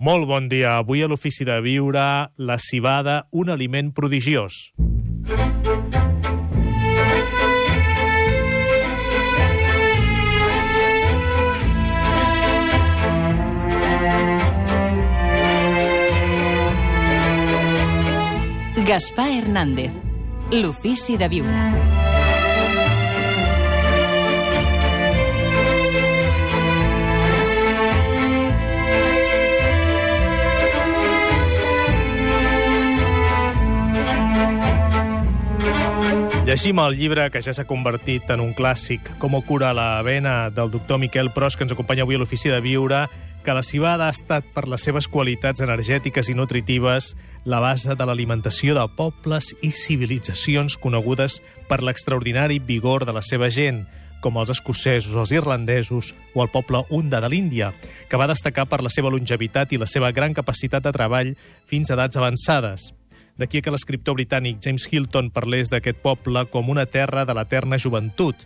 Molt bon dia. Avui a l'Ofici de Viure, la cibada, un aliment prodigiós. Gaspar Hernández, l'Ofici de Viure. Llegim el llibre que ja s'ha convertit en un clàssic, Com cura la vena, del doctor Miquel Pros, que ens acompanya avui a l'Ofici de Viure, que la cibada ha estat, per les seves qualitats energètiques i nutritives, la base de l'alimentació de pobles i civilitzacions conegudes per l'extraordinari vigor de la seva gent, com els escocesos, els irlandesos o el poble Unda de l'Índia, que va destacar per la seva longevitat i la seva gran capacitat de treball fins a edats avançades. D'aquí que l'escriptor britànic James Hilton parlés d'aquest poble com una terra de l'eterna joventut.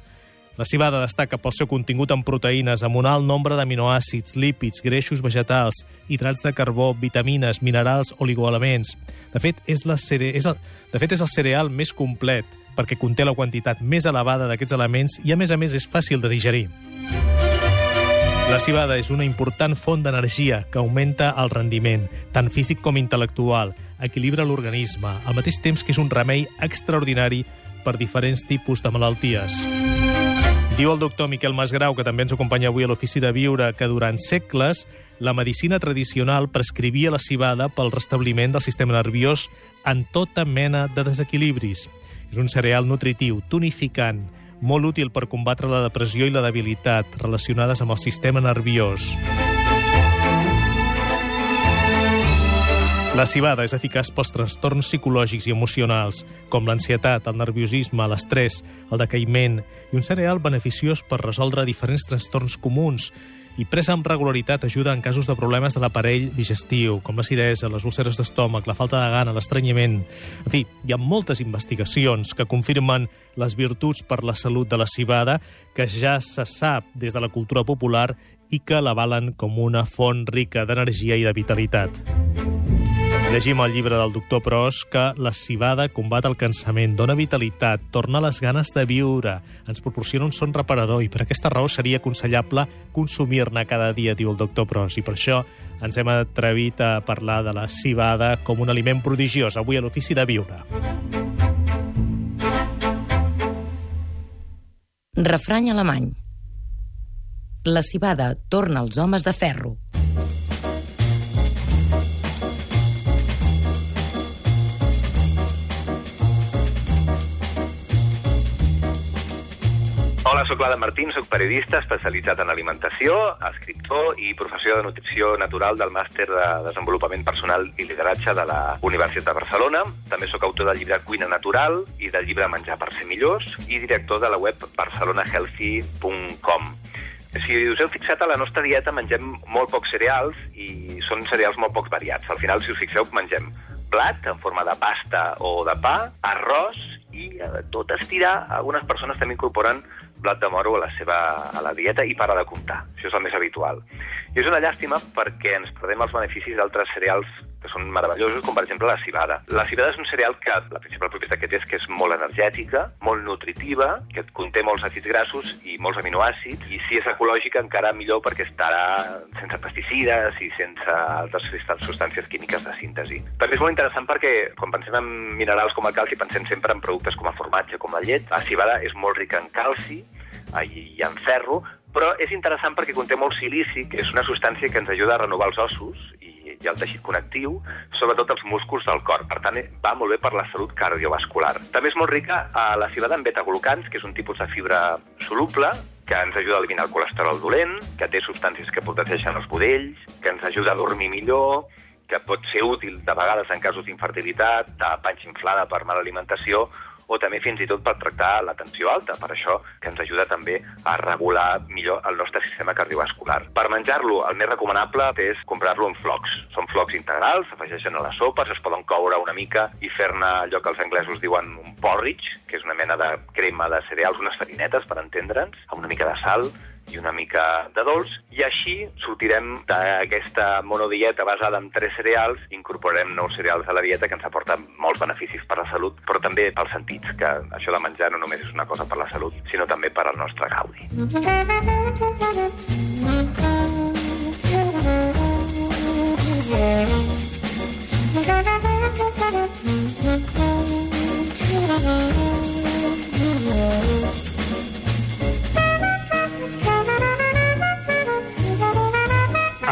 La cibada destaca pel seu contingut en proteïnes amb un alt nombre d'aminoàcids, lípids, greixos vegetals, hidrats de carbó, vitamines, minerals, oligoelements. De fet, és, la cere... és, el... de fet, és el cereal més complet perquè conté la quantitat més elevada d'aquests elements i, a més a més, és fàcil de digerir. La cibada és una important font d'energia que augmenta el rendiment, tant físic com intel·lectual, equilibra l'organisme, al mateix temps que és un remei extraordinari per diferents tipus de malalties. Diu el doctor Miquel Masgrau, que també ens acompanya avui a l'Ofici de Viure, que durant segles la medicina tradicional prescrivia la cibada pel restabliment del sistema nerviós en tota mena de desequilibris. És un cereal nutritiu, tonificant, molt útil per combatre la depressió i la debilitat relacionades amb el sistema nerviós. La cibada és eficaç pels trastorns psicològics i emocionals, com l'ansietat, el nerviosisme, l'estrès, el decaïment, i un cereal beneficiós per resoldre diferents trastorns comuns, i presa amb regularitat ajuda en casos de problemes de l'aparell digestiu, com l'acidesa, les úlceres d'estómac, la falta de gana, l'estrenyiment... En fi, hi ha moltes investigacions que confirmen les virtuts per la salut de la cibada, que ja se sap des de la cultura popular i que l'avalen com una font rica d'energia i de vitalitat. Llegim el llibre del doctor Pros que la cibada combat el cansament, dona vitalitat, torna les ganes de viure, ens proporciona un son reparador i per aquesta raó seria aconsellable consumir-ne cada dia, diu el doctor Pros. I per això ens hem atrevit a parlar de la cibada com un aliment prodigiós avui a l'Ofici de Viure. Refrany alemany. La cibada torna als homes de ferro. Hola, sóc l'Adam Martín, sóc periodista especialitzat en alimentació, escriptor i professor de nutrició natural del màster de desenvolupament personal i lideratge de la Universitat de Barcelona. També sóc autor del llibre Cuina Natural i del llibre Menjar per ser millors i director de la web barcelonahealthy.com. Si us heu fixat, a la nostra dieta mengem molt pocs cereals i són cereals molt poc variats. Al final, si us fixeu, mengem blat en forma de pasta o de pa, arròs i eh, tot estirar. Algunes persones també incorporen blat de moro a la seva a la dieta i para de comptar. Això és el més habitual. I és una llàstima perquè ens perdem els beneficis d'altres cereals que són meravellosos, com per exemple la cibada. La cibada és un cereal que la principal propietat que té és que és molt energètica, molt nutritiva, que conté molts àcids grassos i molts aminoàcids, i si és ecològica encara millor perquè estarà sense pesticides i sense altres substàncies químiques de síntesi. També és molt interessant perquè quan pensem en minerals com el calci pensem sempre en productes com el formatge, com la llet. La cibada és molt rica en calci, i en ferro, però és interessant perquè conté molt silici, que és una substància que ens ajuda a renovar els ossos i, i el teixit connectiu, sobretot els músculs del cor. Per tant, va molt bé per la salut cardiovascular. També és molt rica a la cibada en beta-glucans, que és un tipus de fibra soluble, que ens ajuda a eliminar el colesterol dolent, que té substàncies que protegeixen els budells, que ens ajuda a dormir millor, que pot ser útil de vegades en casos d'infertilitat, de panxa inflada per mala alimentació, o també fins i tot per tractar la tensió alta, per això que ens ajuda també a regular millor el nostre sistema cardiovascular. Per menjar-lo, el més recomanable és comprar-lo en flocs. Són flocs integrals, s'afegeixen a les sopes, es poden coure una mica i fer-ne allò que els anglesos diuen un porridge, que és una mena de crema de cereals, unes farinetes, per entendre'ns, amb una mica de sal, i una mica de dolç, i així sortirem d'aquesta monodieta basada en tres cereals, incorporarem nous cereals a la dieta que ens aporten molts beneficis per la salut, però també pels sentits, que això de menjar no només és una cosa per la salut, sinó també per al nostre gaudi.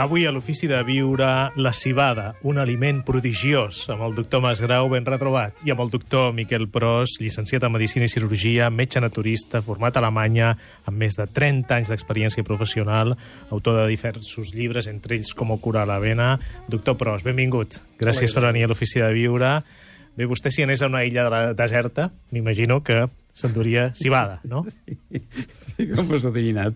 Avui a l'Ofici de Viure, la cibada, un aliment prodigiós, amb el doctor Masgrau ben retrobat, i amb el doctor Miquel Pros, llicenciat en Medicina i Cirurgia, metge naturista, format a Alemanya, amb més de 30 anys d'experiència professional, autor de diversos llibres, entre ells Com curar la vena. Doctor Pros, benvingut. Gràcies per venir a l'Ofici de Viure. Bé, vostè si anés a una illa de la deserta, m'imagino que s'enduria cibada, no? Sí, com us ha adivinat,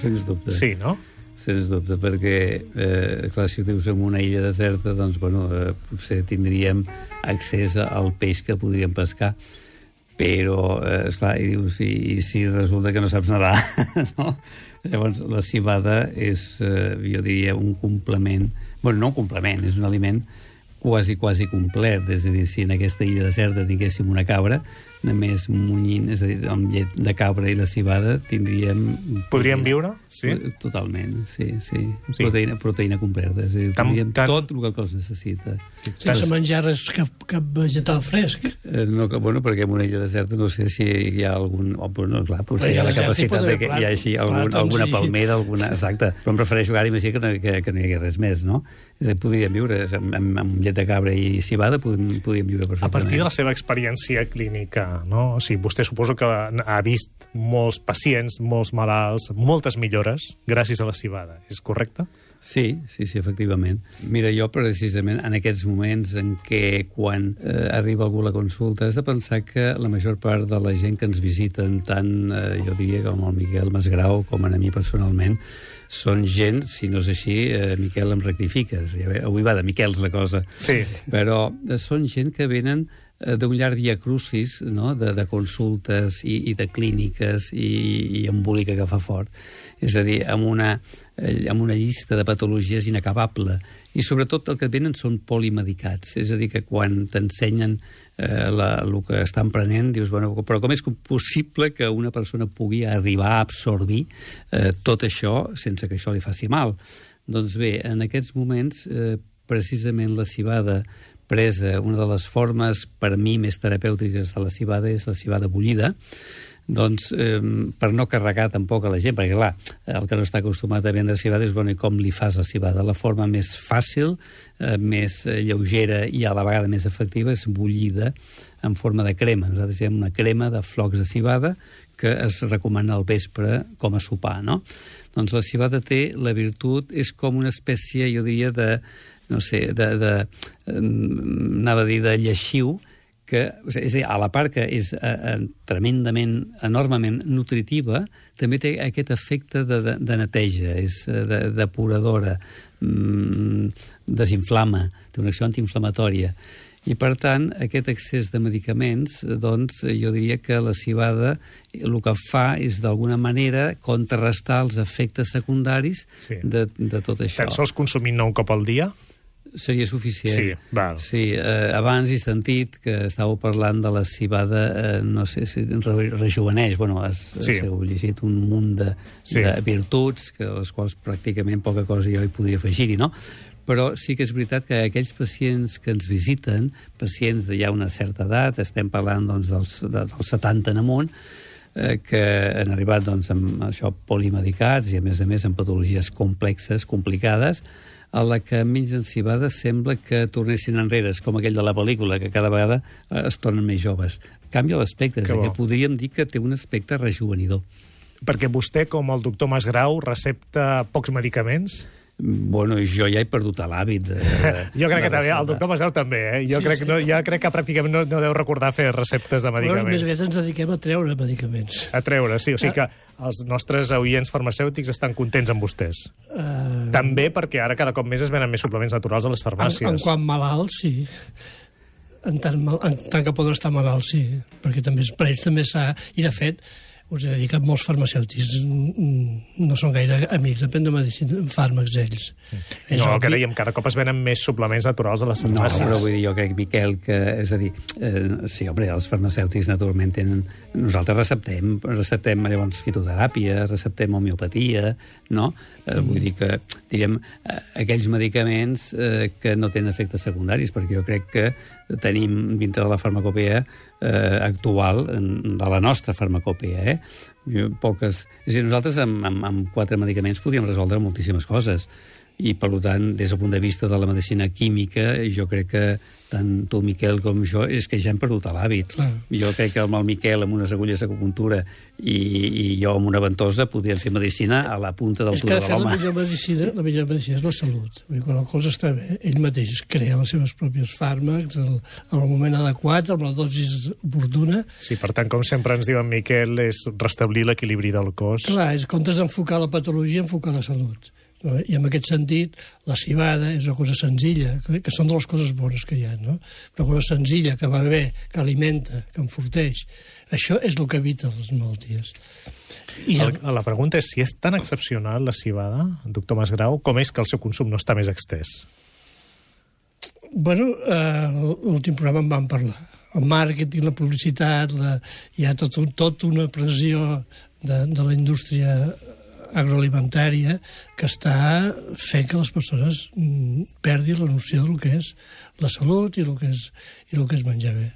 sens dubte. Sí, no? Sens dubte, perquè, eh, clar, si ho dius en una illa deserta, doncs, bueno, eh, potser tindríem accés al peix que podríem pescar, però, eh, esclar, i dius, i, i si resulta que no saps nedar, no? Llavors, la cibada és, eh, jo diria, un complement, bueno, no un complement, és un aliment quasi, quasi complet. És a dir, si en aquesta illa deserta tinguéssim una cabra, només munyint, és a dir, amb llet de cabra i la cibada, tindríem... Podríem viure? Sí? Totalment, sí, sí. Sí. Proteïna, proteïna completa. És a dir, Tant- tindríem tant- tot el que el cos necessita. Sense menjar res, cap, cap vegetal fresc. Eh, no, que, bueno, perquè en una illa deserta no sé si hi ha algun... Oh, bueno, clar, potser Però hi ha la capacitat de que hi hagi algun, doncs alguna sí. palmera, alguna... Exacte. Però em prefereixo ara imagina que no, que, que no hi hagués res més, no? És a dir, podríem viure amb, amb, amb llet de cabra i cibada, podríem, podríem viure A perfectament. partir de la seva experiència clínica, no? O sigui, vostè suposo que ha vist molts pacients, molts malalts, moltes millores gràcies a la cibada, és correcte? Sí, sí, sí, efectivament. Mira, jo precisament en aquests moments en què quan eh, arriba algú a la consulta has de pensar que la major part de la gent que ens visiten, tant eh, jo diria com el Miquel Masgrau com a mi personalment, són gent, si no és així, eh, Miquel, em rectifiques. Avui va de Miquels la cosa. Sí. Però eh, són gent que venen eh, d'un llarg via crucis no? de, de consultes i, i de clíniques i, i embòlica que fa fort. És a dir, amb una, eh, amb una llista de patologies inacabable. I sobretot el que venen són polimedicats. És a dir, que quan t'ensenyen eh, la, el que estan prenent, dius, bueno, però com és possible que una persona pugui arribar a absorbir eh, tot això sense que això li faci mal? Doncs bé, en aquests moments, eh, precisament la cibada presa, una de les formes per mi més terapèutiques de la cibada és la cibada bullida, doncs, eh, per no carregar tampoc a la gent, perquè, clar, el que no està acostumat a vendre cibada és, bueno, i com li fas la cibada? La forma més fàcil, eh, més eh, lleugera i a la vegada més efectiva és bullida en forma de crema. Nosaltres diem una crema de flocs de cibada que es recomana al vespre com a sopar, no? Doncs la cibada té la virtut, és com una espècie, jo diria, de, no sé, de, de eh, anava a dir, de lleixiu, que, o sigui, és a dir, a la part que és eh, eh, tremendament, enormement nutritiva, també té aquest efecte de, de, de neteja, és eh, de, depuradora, mm, desinflama, té una acció antiinflamatòria. I, per tant, aquest excés de medicaments, eh, doncs, jo diria que la cibada el que fa és, d'alguna manera, contrarrestar els efectes secundaris Sí. de, de tot això. Tan sols consumint-ne un cop al dia? Seria suficient. Sí, val. Sí, eh, abans he sentit que estàveu parlant de la cibada, eh, no sé si re rejuveneix, bueno, has, Sí. sí. heu llegit un munt de, Sí. sí. de virtuts, que les quals pràcticament poca cosa jo hi podria afegir-hi, no? Però sí que és veritat que aquells pacients que ens visiten, pacients de ja una certa edat, estem parlant doncs, dels, de, dels 70 en amunt, eh, que han arribat doncs, amb això polimedicats i, a més a més, amb patologies complexes, complicades, a la que menys cibada sembla que tornessin enrere, com aquell de la pel·lícula, que cada vegada eh, es tornen més joves. Canvia l'aspecte, és Que podríem dir que té un aspecte rejuvenidor. Perquè vostè, com el doctor Masgrau, recepta pocs medicaments? Bueno, jo ja he perdut l'hàbit. De, Jo crec que també, el doctor Masgrau també, eh? Jo, Sí, crec, sí. no, jo crec que pràcticament no, no deu recordar fer receptes de Però més medicaments. aviat ens dediquem a treure medicaments. A treure, sí. O sigui que els nostres oients farmacèutics estan contents amb vostès. Uh, També perquè ara cada cop més es venen més suplements naturals a les en, farmàcies. en quant malalt, sí. En tant, mal- en tant que poden estar malalt, sí. Perquè també, per ells també s'ha... I, de fet, us he de dir que molts farmacèutics no són gaire amics, depèn de medicina, fàrmacs ells. És No, el que dèiem, cada cop es venen més suplements naturals a les No, farmàcies. però vull dir, jo crec, Miquel, que, és a dir, eh, sí, home, els farmacèutics naturalment tenen... Nosaltres receptem, receptem llavors fitoteràpia, receptem homeopatia, no? Eh, vull dir que, diríem, eh, aquells medicaments eh, que no tenen efectes secundaris, perquè jo crec que tenim dintre de la farmacopea eh, actual, de la nostra farmacopea, eh? Poques... És a dir, nosaltres amb, amb, amb quatre medicaments podíem resoldre moltíssimes coses i per tant, des del punt de vista de la medicina química, jo crec que tant tu, Miquel, com jo, és que ja hem perdut l'hàbit. Jo crec que amb el Miquel, amb unes agulles d'acupuntura i, i jo amb una ventosa, podríem fer medicina a la punta del És que, turó de de fet, la l'home. millor medicina, la millor medicina és la salut. Vull dir, quan el cos està bé, ell mateix crea les seves pròpies fàrmacs en el, en el moment adequat, amb la dosis oportuna. Sí, per tant, com sempre ens diu en Miquel, és restablir l'equilibri del cos. Clar, és comptes d'enfocar la patologia, enfocar la salut. I en aquest sentit, la cibada és una cosa senzilla, que, que són de les coses bones que hi ha, no? Una cosa senzilla, que va bé, que alimenta, que enforteix. Això és el que evita les malalties. I El, la pregunta és si és tan excepcional la cibada, doctor Masgrau, com és que el seu consum no està més extès? Bueno, eh, l'últim programa en vam parlar. El màrqueting, la publicitat, la, hi ha tot, un- tot una pressió de, de la indústria agroalimentària que està fent que les persones mm, perdin la noció del que és la salut i el que és, i el que és menjar bé.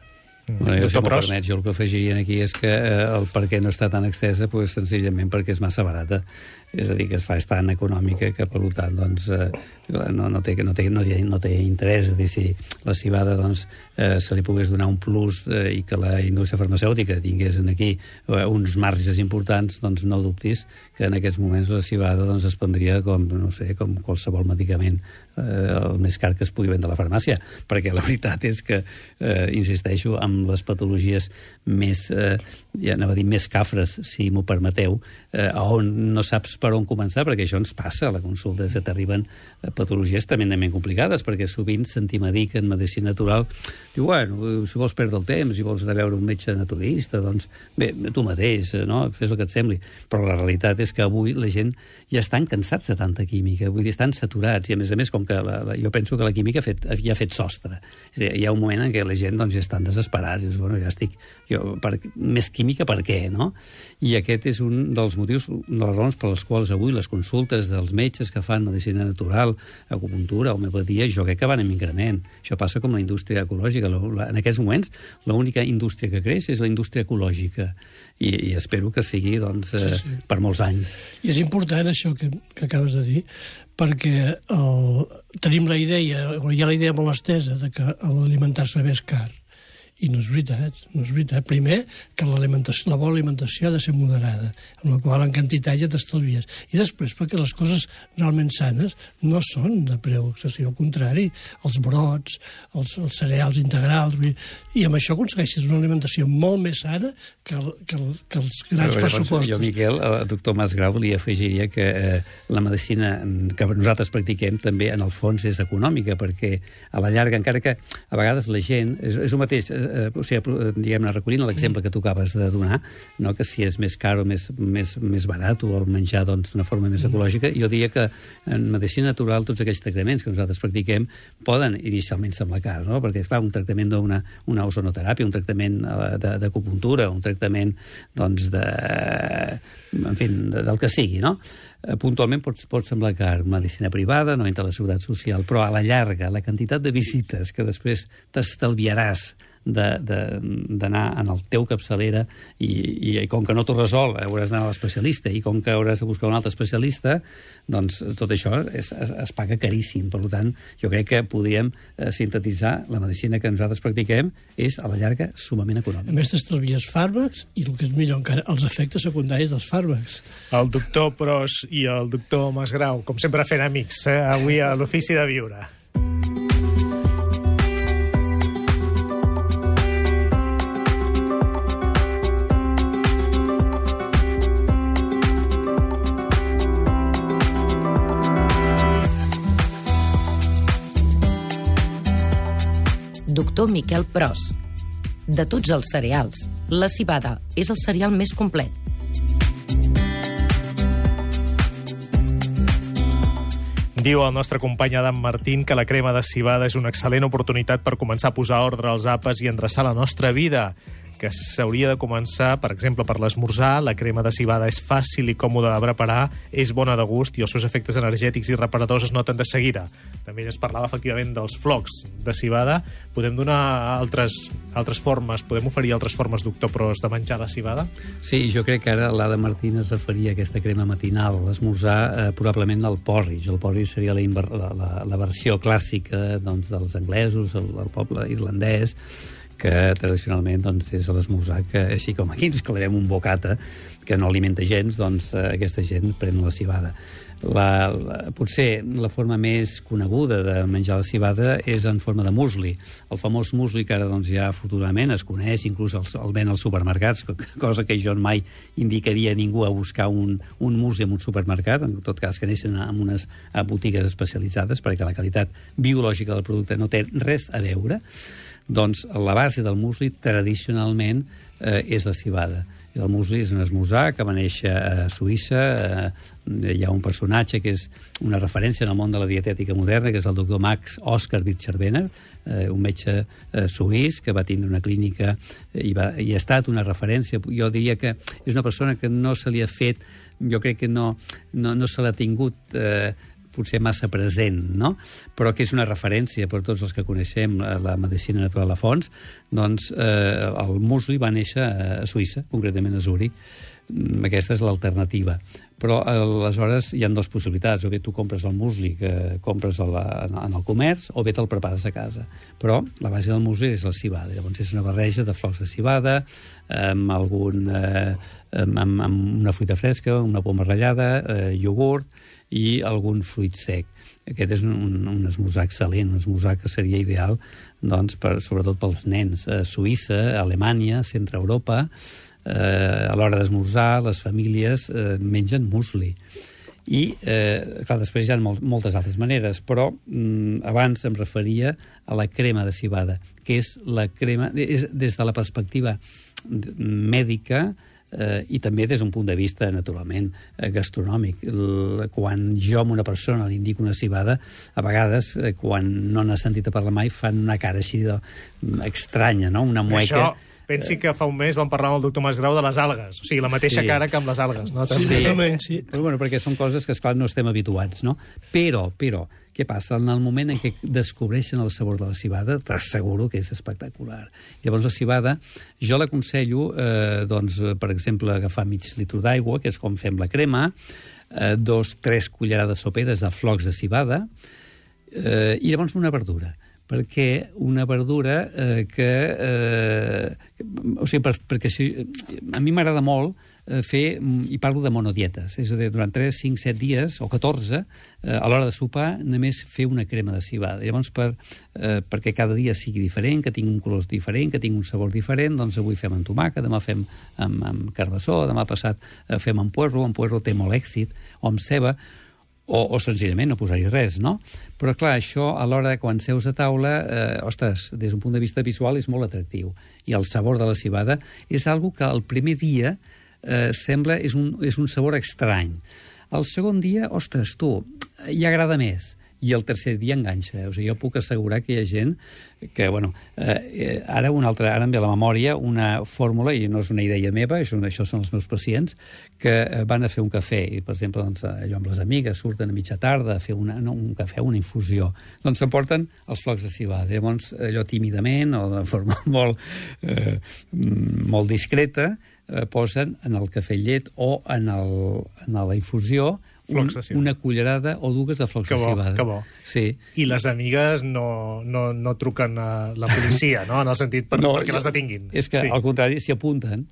Bueno, jo, si Doctor m'ho permets, jo el que afegiria aquí és que eh, el per què no està tan extesa, pues, senzillament perquè és massa barata. És a dir, que es fa és tan econòmica que, per tant, doncs, eh, no, no, té, no, té, no, té, no té interès. Dir, si la cibada doncs, eh, se li pogués donar un plus eh, i que la indústria farmacèutica tingués aquí eh, uns marges importants, doncs no dubtis que en aquests moments la cibada doncs, es prendria com, no sé, com qualsevol medicament eh, el més car que es pugui vendre a la farmàcia, perquè la veritat és que, eh, insisteixo, amb les patologies més, eh, ja anava a dir, més cafres, si m'ho permeteu, eh, on no saps per on començar, perquè això ens passa a la consulta, que t'arriben eh, patologies tremendament complicades, perquè sovint sentim a dir que en medicina natural diu, bueno, si vols perdre el temps, si vols anar a veure un metge naturalista, doncs bé, tu mateix, eh, no? fes el que et sembli. Però la realitat és que avui la gent ja estan cansats de tanta química, vull dir, estan saturats, i a més a més, com que la, la, jo penso que la química ha fet, ja ha fet sostre. És dir, hi ha un moment en què la gent doncs, ja estan desesperats, dius, bueno, ja estic... Jo, per, més química per què, no? I aquest és un dels motius, una de les raons per les quals avui les consultes dels metges que fan medicina natural, acupuntura, homeopatia, jo crec que van en increment. Això passa com la indústria ecològica. En aquests moments, l'única indústria que creix és la indústria ecològica. I, i espero que sigui doncs, eh, Sí, sí. per molts anys. I és important això que, que acabes de dir, perquè el, tenim la idea, o hi ha la idea molt estesa de que l'alimentar-se bé és car. I no és veritat, no és veritat. Primer, que l'alimentació, la bona alimentació ha de ser moderada, amb la qual en quantitat ja t'estalvies. I després, perquè les coses realment sanes no són de preu excessiu, al contrari, els brots, els, els cereals integrals, i amb això aconsegueixes una alimentació molt més sana que, el, que, el, que els grans Llavors, pressupostos. Jo, Miquel, el doctor Masgrau, li afegiria que eh, la medicina que nosaltres practiquem també, en el fons, és econòmica, perquè a la llarga, encara que a vegades la gent... És, és el mateix, eh, eh, o sigui, eh, diguem-ne, recollint l'exemple que tu acabes de donar, no? que si és més car o més, més, més barat o el menjar doncs, d'una forma més ecològica, jo diria que en medicina natural tots aquells tractaments que nosaltres practiquem poden inicialment semblar car, no? perquè, esclar, un tractament d'una una ozonoteràpia, un tractament eh, d'acupuntura, un tractament doncs, de, en fi, de, del que sigui, no? Eh, Puntualment pot, pot semblar car medicina privada, no entra a la seguretat social, però a la llarga, la quantitat de visites que després t'estalviaràs d'anar en el teu capçalera i, i com que no t'ho resol hauràs d'anar a l'especialista i com que hauràs de buscar un altre especialista doncs tot això es, es, es paga caríssim per tant jo crec que podríem eh, sintetitzar la medicina que nosaltres practiquem és a la llarga sumament A econòmica més, t'estalvies fàrmacs i el que és millor encara, els efectes secundaris dels fàrmacs. El doctor Pros i el doctor Masgrau, com sempre fent amics, eh? avui a l'Ofici de Viure. doctor Miquel Pros. De tots els cereals, la cibada és el cereal més complet. Diu el nostre company Adam Martín que la crema de cibada és una excel·lent oportunitat per començar a posar ordre als apes i endreçar la nostra vida que s'hauria de començar, per exemple, per l'esmorzar. La crema de cibada és fàcil i còmoda de preparar, és bona de gust i els seus efectes energètics i reparadors es noten de seguida. També es parlava, efectivament, dels flocs de cibada. Podem donar altres, altres formes, podem oferir altres formes, doctor Pros, de menjar la cibada? Sí, jo crec que ara l'Ada Martín es referia a aquesta crema matinal, l'esmorzar eh, probablement al porridge. El porridge seria la, la, la, la versió clàssica doncs, dels anglesos, el, el poble irlandès, que tradicionalment doncs, és l'esmorzar que, així com aquí ens clavem un bocata que no alimenta gens, doncs eh, aquesta gent pren la cibada. La, la, potser la forma més coneguda de menjar la cibada és en forma de musli. El famós musli que ara doncs, ja afortunadament es coneix, inclús el, el ven als supermercats, cosa que jo mai indicaria a ningú a buscar un, un musli en un supermercat, en tot cas que neixen en unes botigues especialitzades perquè la qualitat biològica del producte no té res a veure doncs la base del musli tradicionalment eh, és la cibada. El musli és un esmorzar que va néixer a Suïssa. Eh, hi ha un personatge que és una referència en el món de la dietètica moderna, que és el doctor Max Oscar Wittgerbener, eh, un metge eh, suís que va tindre una clínica eh, i, va, i ha estat una referència. Jo diria que és una persona que no se li ha fet, jo crec que no, no, no se l'ha tingut... Eh, potser massa present, no? però que és una referència per tots els que coneixem la, la medicina natural a fons, doncs eh, el musli va néixer a Suïssa, concretament a Zurich. Mm, aquesta és l'alternativa. Però aleshores hi ha dues possibilitats. O bé tu compres el musli que compres a la, en el comerç, o bé te'l prepares a casa. Però la base del musli és la cibada. Llavors és una barreja de flocs de cibada, amb, algun, eh, amb, amb una fruita fresca, una poma ratllada, eh, iogurt, i algun fruit sec. Aquest és un, un esmorzar excel·lent, un esmorzar que seria ideal doncs, per, sobretot pels nens. A Suïssa, Alemanya, centre Europa, eh, a l'hora d'esmorzar, les famílies eh, mengen musli. I, eh, clar, després hi ha molt, moltes altres maneres, però mm, abans em referia a la crema de cibada, que és la crema, és, des de la perspectiva mèdica, eh, i també des d'un punt de vista, naturalment, eh, gastronòmic. L quan jo a una persona li indico una cibada, a vegades, eh, quan no n'ha sentit a parlar mai, fan una cara així de, estranya, no? una mueca... Això pensi que fa un mes vam parlar amb el doctor Masgrau de les algues. O sigui, la mateixa sí. cara que amb les algues. No? Sí, sí. sí. Però, bueno, perquè són coses que, esclar, no estem habituats, no? Però, però, què passa? En el moment en què descobreixen el sabor de la cibada, t'asseguro que és espectacular. Llavors, la cibada, jo l'aconsello, eh, doncs, per exemple, agafar mig litre d'aigua, que és com fem la crema, eh, dos, tres cullerades soperes de flocs de cibada, eh, i llavors una verdura perquè una verdura eh, que... Eh, o sigui, per, perquè si, a mi m'agrada molt fer, i parlo de monodietes, és a dir, durant 3, 5, 7 dies, o 14, eh, a l'hora de sopar, només fer una crema de cibada. Llavors, per, eh, perquè cada dia sigui diferent, que tingui un color diferent, que tingui un sabor diferent, doncs avui fem amb tomàquet, demà fem amb, amb carbassó, demà passat eh, fem amb puerro, amb puerro té molt èxit, o amb ceba, o, o senzillament no posar-hi res, no? Però, clar, això, a l'hora de quan seus a taula, eh, ostres, des d'un punt de vista visual és molt atractiu. I el sabor de la cibada és algo que el primer dia eh, sembla és un, és un sabor estrany. El segon dia, ostres, tu, ja agrada més i el tercer dia enganxa. O sigui, jo puc assegurar que hi ha gent que, bueno, eh, eh, ara una altra, ara em ve a la memòria una fórmula, i no és una idea meva, això, això són els meus pacients, que eh, van a fer un cafè, i per exemple, doncs, allò amb les amigues, surten a mitja tarda a fer una, no, un cafè, una infusió. Doncs s'emporten els flocs de cibada. Llavors, allò tímidament o de forma molt, eh, molt discreta, eh, posen en el cafè llet o en, el, en la infusió un, una cullerada o dues de flocs que bo, de cibada. Que bo. Sí. I les amigues no, no, no truquen a la policia, no?, en el sentit per, no, perquè les detinguin. És que, sí. al contrari, s'hi apunten.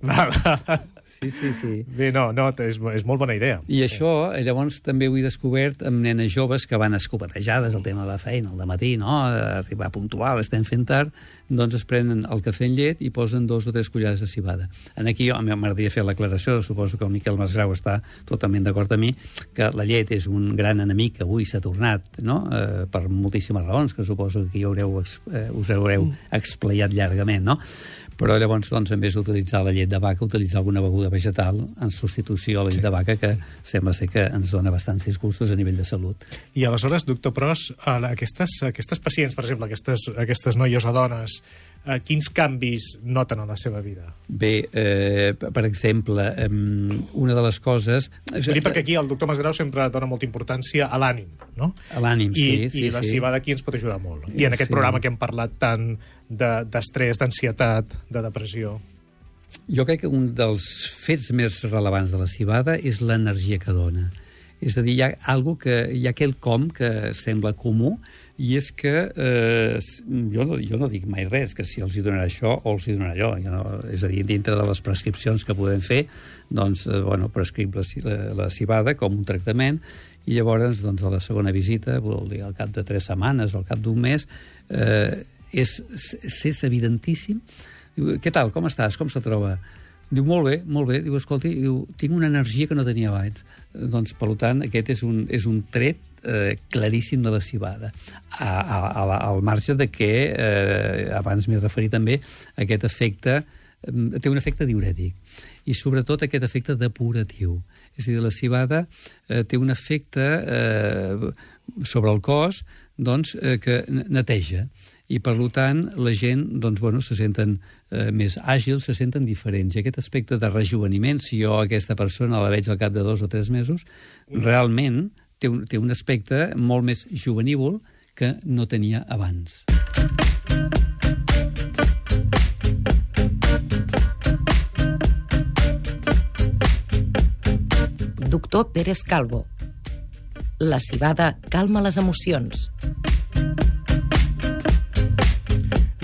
Sí, sí, sí. Bé, no, no, és, és molt bona idea. I sí. això, eh, llavors, també ho he descobert amb nenes joves que van escopetejades, el tema de la feina, al matí, no?, arribar puntual, estem fent tard, doncs es prenen el cafè en llet i posen dos o tres cullerades de cibada. En aquí m'agradaria fer l'aclaració, suposo que el Miquel Masgrau està totalment d'acord amb mi, que la llet és un gran enemic que avui s'ha tornat, no?, eh, per moltíssimes raons, que suposo que haureu, eh, us haureu explayat llargament, no?, però llavors, doncs, en vez d'utilitzar la llet de vaca, utilitzar alguna beguda vegetal en substitució a la llet sí. de vaca, que sembla ser que ens dona bastants disgustos a nivell de salut. I aleshores, doctor Pros, aquestes, aquestes pacients, per exemple, aquestes, aquestes noies o dones, eh, quins canvis noten en la seva vida? Bé, eh, per exemple, eh, una de les coses... Vull dir perquè aquí el doctor Masgrau sempre dona molta importància a l'ànim, no? A l'ànim, sí, I, sí. I la sí. cibada aquí ens pot ajudar molt. I en aquest sí. programa que hem parlat tant d'estrès, de, d'ansietat, de depressió... Jo crec que un dels fets més rellevants de la cibada és l'energia que dona. És a dir, hi ha, algo que, hi ha aquell com que sembla comú i és que eh, jo, no, jo no dic mai res, que si els hi donarà això o els hi donarà allò. Jo no, és a dir, dintre de les prescripcions que podem fer, doncs, eh, bueno, prescrip la, la, la cibada com un tractament i llavors, doncs, a la segona visita, vol dir, al cap de tres setmanes o al cap d'un mes, eh, és, és evidentíssim Diu, què tal, com estàs, com se troba? Diu, molt bé, molt bé. Diu, escolti, diu, tinc una energia que no tenia abans. Doncs, per tant, aquest és un, és un tret eh, claríssim de la cibada. A, a, a la, al marge de que, eh, abans m'he referit també, aquest efecte eh, té un efecte diurètic i sobretot aquest efecte depuratiu. És a dir, la cibada eh, té un efecte eh, sobre el cos doncs, eh, que neteja i per tant la gent doncs, bueno, se senten eh, més àgils, se senten diferents. I aquest aspecte de rejuveniment, si jo aquesta persona la veig al cap de dos o tres mesos, realment té un, té un aspecte molt més juvenívol que no tenia abans. Doctor Pérez Calvo. La cibada calma les emocions.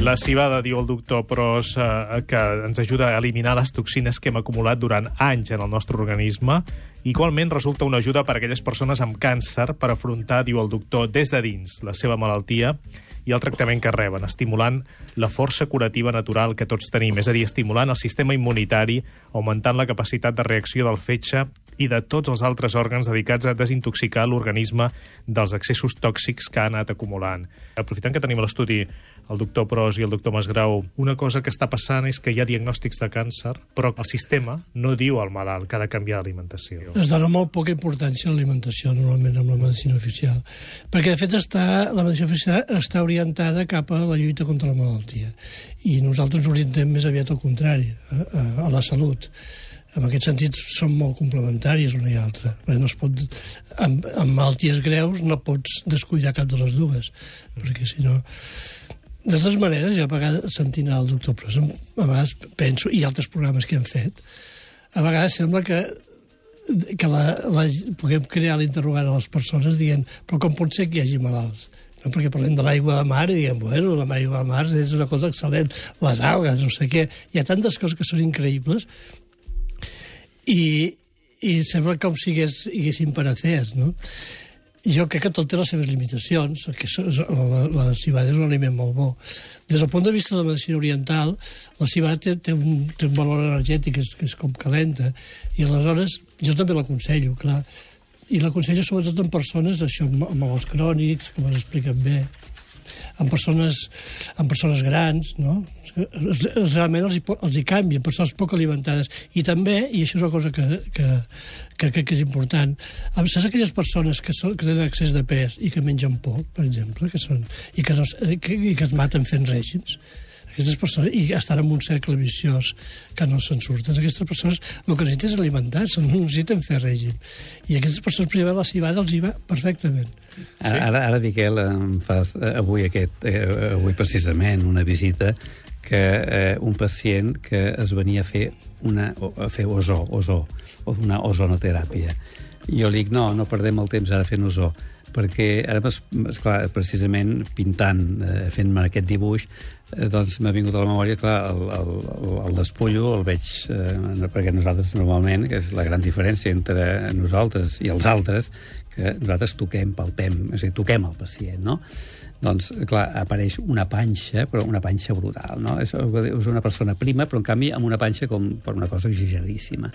La cibada, diu el doctor Pros, eh, que ens ajuda a eliminar les toxines que hem acumulat durant anys en el nostre organisme. Igualment resulta una ajuda per a aquelles persones amb càncer per afrontar, diu el doctor, des de dins la seva malaltia i el tractament que reben, estimulant la força curativa natural que tots tenim, és a dir, estimulant el sistema immunitari, augmentant la capacitat de reacció del fetge i de tots els altres òrgans dedicats a desintoxicar l'organisme dels excessos tòxics que ha anat acumulant. Aprofitant que tenim l'estudi el doctor Pros i el doctor Masgrau, una cosa que està passant és que hi ha diagnòstics de càncer, però el sistema no diu al malalt que ha de canviar d'alimentació. Es dona molt poca importància a l'alimentació, normalment, amb la medicina oficial. Perquè, de fet, està, la medicina oficial està orientada cap a la lluita contra la malaltia. I nosaltres ens orientem més aviat al contrari, a, a la salut en aquest sentit són molt complementaris una i altra. No es pot, amb, amb malalties greus no pots descuidar cap de les dues, perquè si no... De totes maneres, jo a vegades sentint el doctor Pros, a vegades penso, i altres programes que hem fet, a vegades sembla que que la, la, puguem crear l'interrogant a les persones dient però com pot ser que hi hagi malalts? No, perquè parlem de l'aigua de mar i diem, bueno, l'aigua de mar és una cosa excel·lent, les algues, no sé què, hi ha tantes coses que són increïbles i, i sembla com si hagués, haguessin paracees, no? Jo crec que tot té les seves limitacions, que la, la cibada és un aliment molt bo. Des del punt de vista de la medicina oriental, la cibada té, té, un, té un valor energètic que és, que és com calenta, i aleshores jo també l'aconsello, clar. I l'aconsello sobretot en persones això, amb, els crònics, que m'ho expliquen bé, en persones, en persones grans, no? Realment els hi, els hi canvien, persones poc alimentades. I també, i això és una cosa que, que, que crec que és important, saps aquelles persones que, són, que tenen excés de pes i que mengen poc, per exemple, que són, i, que no, que, i que es maten fent règims, aquestes persones, i estan en un cercle viciós que no se'n surten. Aquestes persones el que necessiten és alimentar-se, no necessiten fer règim. I aquestes persones, primer, la cibada els hi va perfectament. Sí? Ara, ara, Miquel, em fas eh, avui, aquest, eh, avui precisament una visita que eh, un pacient que es venia a fer una, a fer ozó, ozó, o una ozonoteràpia. I jo li dic, no, no perdem el temps ara fent ozó perquè ara, esclar, precisament pintant, eh, fent-me aquest dibuix, eh, doncs m'ha vingut a la memòria, clar, el, el, el, despullo el veig, eh, perquè nosaltres normalment, que és la gran diferència entre nosaltres i els altres, que nosaltres toquem, palpem, és a dir, toquem el pacient, no? Doncs, clar, apareix una panxa, però una panxa brutal, no? És, és una persona prima, però en canvi amb una panxa com per una cosa exageradíssima.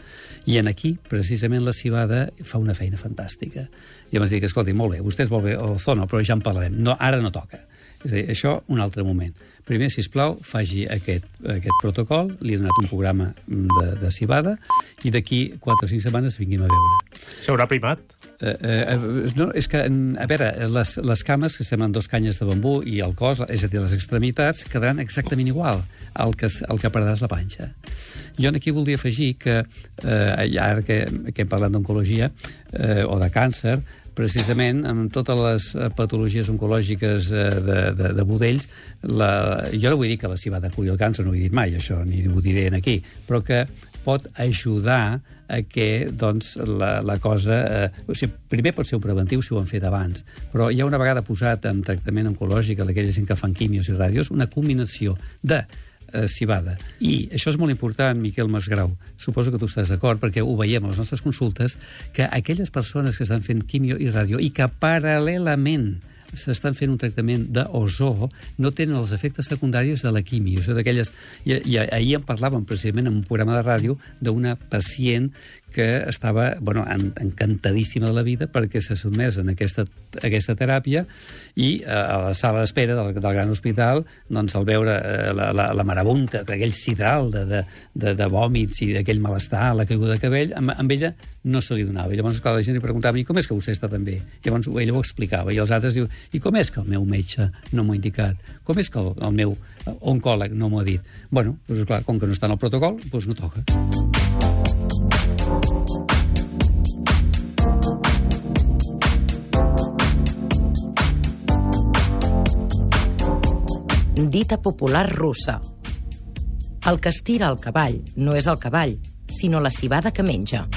I en aquí, precisament, la cibada fa una feina fantàstica. I em dic, escolti, molt bé, vostè és molt bé, o zono, però ja en parlarem. No, ara no toca. És a dir, això un altre moment. primer, si plau, faci aquest, aquest protocol, li he donat un programa de, de cibada, i d'aquí 4 o 5 setmanes vinguem a veure. S'haurà primat? Eh, eh, no, és que, a veure, les, les cames, que semblen dos canyes de bambú, i el cos, és a dir, les extremitats, quedaran exactament igual al que, el que perdràs la panxa. Jo aquí voldria afegir que, eh, ara que, que hem parlat d'oncologia eh, o de càncer, precisament amb totes les eh, patologies oncològiques eh, de, de, de budells, la, jo no vull dir que la cibada curi el càncer, no ho he dit mai, això, ni ho diré aquí, però que pot ajudar a que doncs, la, la cosa... Eh, o sigui, primer pot ser un preventiu si ho han fet abans, però ja una vegada posat en tractament oncològic a aquella gent que fan quimios i ràdios, una combinació de eh, cibada. I això és molt important, Miquel Masgrau, suposo que tu estàs d'acord, perquè ho veiem a les nostres consultes, que aquelles persones que estan fent quimio i ràdio i que paral·lelament s'estan fent un tractament d'ozó, no tenen els efectes secundaris de la quimio. Això d'aquelles... I, I ahir en parlàvem precisament en un programa de ràdio d'una pacient que estava bueno, en, encantadíssima de la vida perquè s'ha sotmès en aquesta, aquesta teràpia i eh, a la sala d'espera del, del gran hospital doncs, al veure eh, la, la, la marabunta, aquell sidral de, de, de, de vòmits i d'aquell malestar, la caiguda de cabell, amb, amb ella no se li donava. I llavors, clar, la gent li preguntava i com és que vostè està tan bé? Llavors ella ho explicava. I els altres diuen i com és que el meu metge no m'ho ha indicat? Com és que el, el meu oncòleg no m'ho ha dit? Bueno, doncs, clar, com que no està en el protocol, doncs no toca. Dita popular russa. El que estira el cavall no és el cavall, sinó la cibada que menja.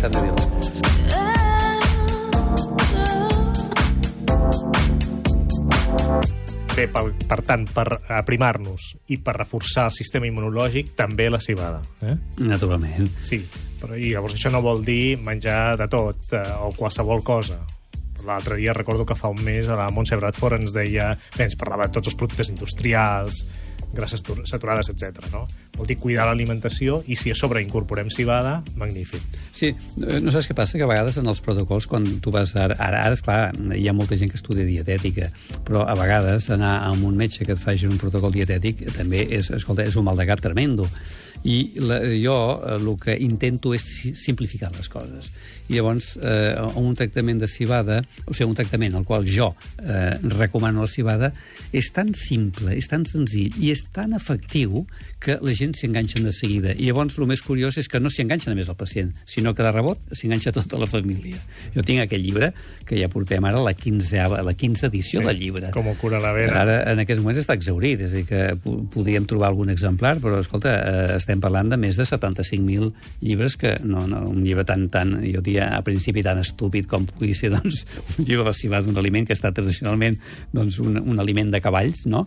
S'han de dir les coses. Bé, per, per tant, per aprimar-nos i per reforçar el sistema immunològic, també la cibada. Eh? Naturalment. Sí, però i llavors això no vol dir menjar de tot eh, o qualsevol cosa. L'altre dia recordo que fa un mes a la Montse Bradford ens deia... Bé, ens parlava de tots els productes industrials, grasses tur- saturades, etc. no? Vol dir cuidar l'alimentació i si a sobre incorporem cibada, magnífic. Sí, eh, no saps què passa? Que a vegades en els protocols, quan tu vas... Ara, ara, esclar, hi ha molta gent que estudia dietètica, però a vegades anar a un metge que et faci un protocol dietètic també és, escolta, és un mal de cap tremendo. I la, jo eh, el que intento és si- simplificar les coses. I llavors, eh, un tractament de cibada, o sigui, un tractament al qual jo eh, recomano la cibada, és tan simple, és tan senzill i és tan efectiu que la gent s'hi enganxen de seguida. I llavors el més curiós és que no s'hi enganxa només el pacient, sinó que de rebot s'hi enganxa tota la família. Jo tinc aquell llibre, que ja portem ara la 15, la 15 edició Sí, del llibre. com cura la vena. Ara, en aquests moments, està exaurit, és a dir, que po- podríem trobar algun exemplar, però, escolta, eh, estem parlant de més de 75.000 llibres, que no, no, un llibre tan, tan, jo diria, a principi tan estúpid com pugui ser, doncs, un llibre relacionat d'un aliment que estat tradicionalment doncs, un, un aliment de cavalls, no?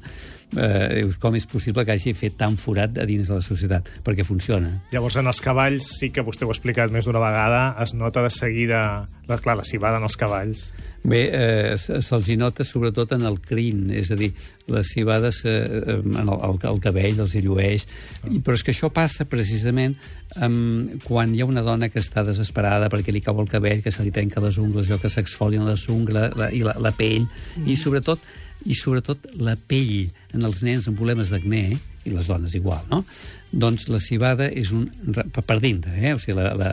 Eh, com és possible que hagi fet tan forat a dins de la societat? Perquè funciona. Llavors, en els cavalls, sí que vostè ho ha explicat més d'una vegada, es nota de seguida, la, clar, la cibada en els cavalls. Bé, eh, se- se'ls nota sobretot en el crin, és a dir, les cibades eh, eh, en el, el, el cabell els hi llueix, I, però és que això passa precisament um, quan hi ha una dona que està desesperada perquè li cau el cabell, que se li trenca les ungles, allò que s'exfolien les ungles la, i la, la pell, i sobretot i sobretot la pell en els nens amb problemes d'acné, i les dones igual, no? Doncs la cibada és un... per dintre, eh? O sigui, la, la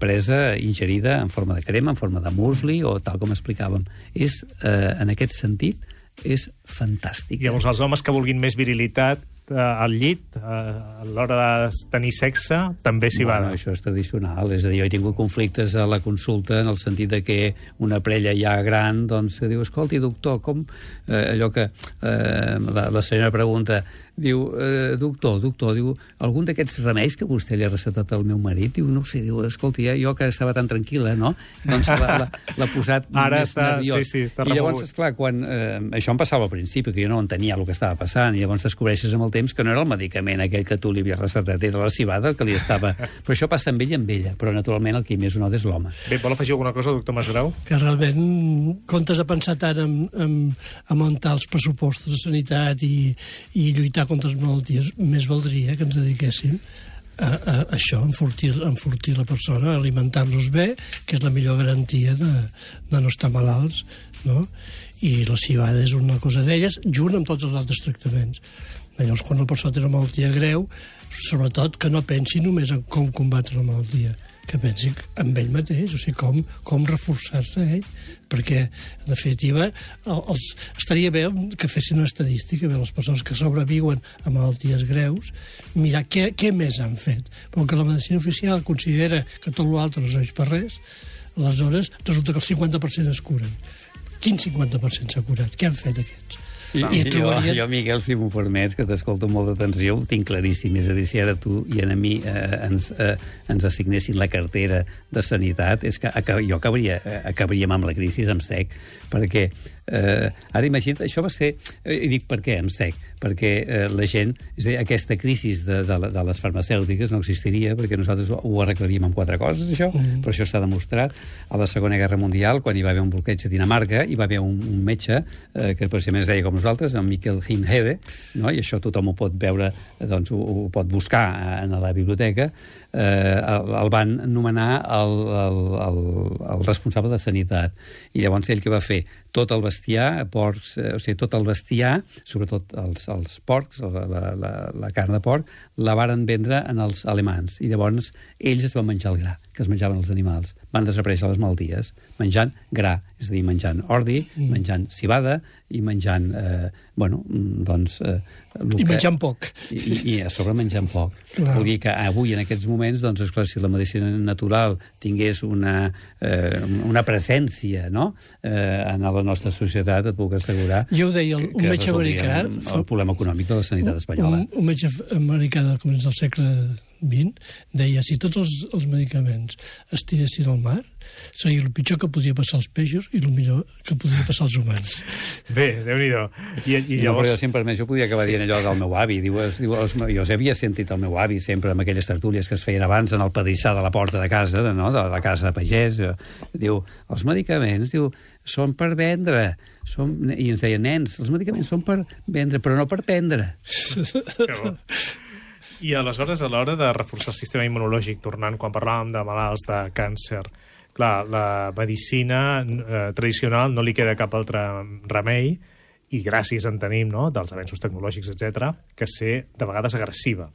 presa ingerida en forma de crema, en forma de musli, o tal com explicàvem. És, eh, en aquest sentit, és fantàstic. Llavors, els homes que vulguin més virilitat eh, al llit, eh, a l'hora de tenir sexe, també s'hi va. Això és tradicional, és a dir, jo he tingut conflictes a la consulta en el sentit de que una parella ja gran, doncs, diu, escolti, doctor, com... Eh, allò que eh, la, la senyora pregunta, diu, eh, doctor, doctor, diu, algun d'aquests remeis que vostè li ha recetat al meu marit? Diu, no ho sé, diu, escolti, ja, jo que estava tan tranquil·la, no? Doncs l'ha posat Ara més està- nerviós. sí, sí, està I llavors, remogut. esclar, quan... Eh, això em passava al principi, que jo no entenia el que estava passant, i llavors descobreixes amb el temps que no era el medicament aquell que tu li havies recetat, era la cibada que li estava... Però això passa amb ell i amb ella, però naturalment el que més un és l'home. Bé, vol afegir alguna cosa, doctor Masgrau? que realment, en comptes de pensar tant en, en augmentar els pressupostos de sanitat i, i lluitar contra les malalties, més valdria que ens dediquéssim a, a, això, enfortir, enfortir la persona, alimentar-los bé, que és la millor garantia de, de no estar malalts, no? I la cibada és una cosa d'elles, junt amb tots els altres tractaments. Llavors, quan la persona té una malaltia greu, sobretot que no pensi només en com combatre la malaltia, que pensi en ell mateix, o sigui, com, com reforçar-se ell, perquè, en definitiva, els, estaria bé que fessin una estadística de les persones que sobreviuen a malalties greus, mirar què, què més han fet. Però que la medicina oficial considera que tot l'altre no serveix per res, aleshores resulta que el 50% es curen. Quin 50% s'ha curat? Què han fet aquests? I, I trobaries... jo, jo, Miquel, si m'ho permets, que t'escolto molt d'atenció, ho tinc claríssim. És a dir, si ara tu i a mi eh, ens, eh, ens assignessin la cartera de sanitat, és que jo acabaria, eh, acabaríem amb la crisi en sec, perquè eh, ara imagina't, això va ser... Eh, I dic per què en sec? Perquè eh, la gent... És a dir, aquesta crisi de, de, de les farmacèutiques no existiria perquè nosaltres ho, arreglaríem amb quatre coses, això, mm. però això s'ha demostrat. A la Segona Guerra Mundial, quan hi va haver un bloqueig a Dinamarca, hi va haver un, un metge eh, que precisament es deia com nosaltres, en Miquel Himhede, no? i això tothom ho pot veure, doncs ho, ho pot buscar en la biblioteca, eh, el, el van nomenar el, el, el, el responsable de sanitat. I llavors ell què va fer? Tot el bestiar, porcs, eh, o sigui, tot el bestiar, sobretot els, els porcs, la, la, la, la carn de porc, la varen vendre en els alemans. I llavors ells es van menjar el gra que es menjaven els animals. Van desaparèixer les maldies menjant gra, és a dir, menjant ordi, mm. menjant cibada i menjant, eh, bueno, doncs... Eh, I menjant poc. I, i, I a sobre menjant poc. Clar. Vol dir que avui, en aquests moments, doncs, esclar, si la medicina natural tingués una, eh, una presència no? eh, en la nostra societat, et puc assegurar jo ho deia, el, un metge americà... El problema econòmic de la sanitat espanyola. Un, un metge americà del començ del segle XX, deia si tots els, els medicaments es tiressin al mar, seria el pitjor que podia passar als peixos i el millor que podia passar als humans. Bé, déu nhi I, i llavors... No, sempre més jo podia acabar sí. dient allò del meu avi. Diu, es, diu, els, jo havia sentit el meu avi sempre amb aquelles tertúlies que es feien abans en el pedissar de la porta de casa, de, no? de la casa de pagès. Diu, els medicaments, diu, són per vendre. Són... I ens deia, nens, els medicaments són per vendre, però no per prendre. I aleshores, a l'hora de reforçar el sistema immunològic, tornant quan parlàvem de malalts de càncer, clar, la medicina eh, tradicional no li queda cap altre remei, i gràcies en tenim, no?, dels avenços tecnològics, etc, que ser de vegades agressiva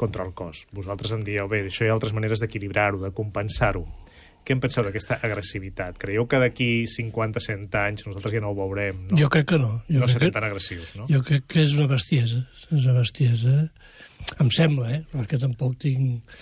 contra el cos. Vosaltres em dieu, bé, això hi ha altres maneres d'equilibrar-ho, de compensar-ho. Què en penseu d'aquesta agressivitat? Creieu que d'aquí 50-100 anys nosaltres ja no ho veurem? No? Jo crec que no. Jo no serem que... tan agressius, no? Jo crec que és una bestiesa. És una bestiesa em sembla, eh? perquè tampoc tinc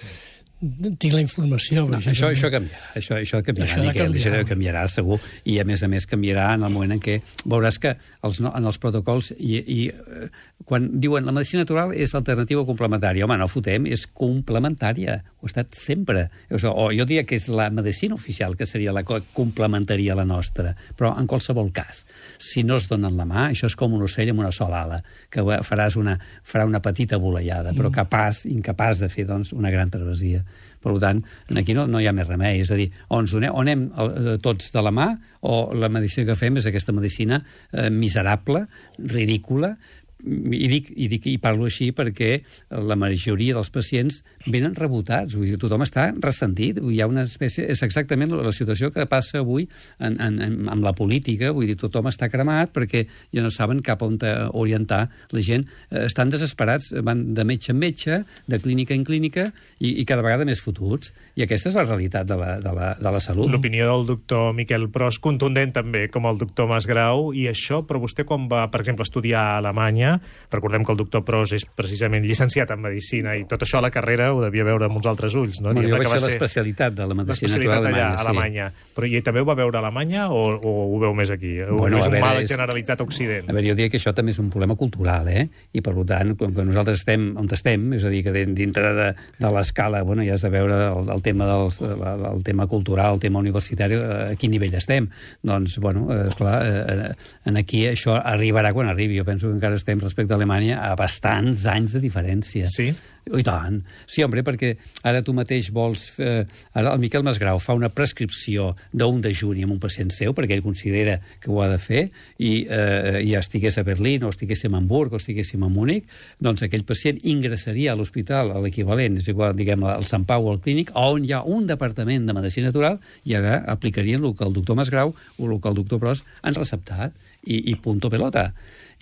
tinc la informació. No, això, això canviarà, això, això canviarà, això Miquel, canviarà. això canviarà segur, i a més a més canviarà en el moment en què veuràs que els, en els protocols i, i eh, quan diuen la medicina natural és alternativa complementària, home, no fotem, és complementària, ho ha estat sempre. O, sigui, o jo diria que és la medicina oficial que seria la que complementaria la nostra, però en qualsevol cas, si no es donen la mà, això és com un ocell amb una sola ala, que faràs una, farà una petita volellada, però mm. capaç, incapaç de fer doncs, una gran travessia. Per tant, aquí no, no hi ha més remei. És a dir, o ens donem, o anem eh, tots de la mà, o la medicina que fem és aquesta medicina eh, miserable, ridícula, i dic, i dic i parlo així perquè la majoria dels pacients venen rebotats, vull dir, tothom està ressentit, hi ha una espècie, és exactament la situació que passa avui en, en, en, amb la política, vull dir, tothom està cremat perquè ja no saben cap on orientar la gent, eh, estan desesperats, van de metge en metge, de clínica en clínica i, i cada vegada més fotuts, i aquesta és la realitat de la, de la, de la salut. L'opinió del doctor Miquel Pros, contundent també, com el doctor Masgrau, i això, però vostè quan va, per exemple, estudiar a Alemanya, Recordem que el doctor Pros és precisament llicenciat en Medicina i tot això a la carrera ho devia veure amb uns altres ulls. No? Bueno, jo vaig ser l'especialitat de la Medicina Natural allà, a Alemanya. Sí. Però i també ho va veure a Alemanya o, o ho veu més aquí? Bueno, o és un veure, mal és... generalitzat a Occident? A veure, jo diria que això també és un problema cultural, eh? I per tant, com que nosaltres estem on estem, és a dir, que dintre de, de l'escala, bueno, ja has de veure el, el tema del el, el tema cultural, el tema universitari, a quin nivell estem. Doncs, bueno, esclar, eh, en aquí això arribarà quan arribi. Jo penso que encara estem respecte a Alemanya a bastants anys de diferència. Sí? Oh, I tant. Sí, home, perquè ara tu mateix vols... Eh, ara el Miquel Masgrau fa una prescripció d'un dejuni amb un pacient seu, perquè ell considera que ho ha de fer, i eh, ja estigués a Berlín, o estiguéssim a Hamburg, o estiguéssim a Múnich, doncs aquell pacient ingressaria a l'hospital, a l'equivalent, és igual, diguem, al Sant Pau o al Clínic, on hi ha un departament de medicina natural, i allà aplicarien el que el doctor Masgrau o el que el doctor Pros han receptat, i, i punto pelota.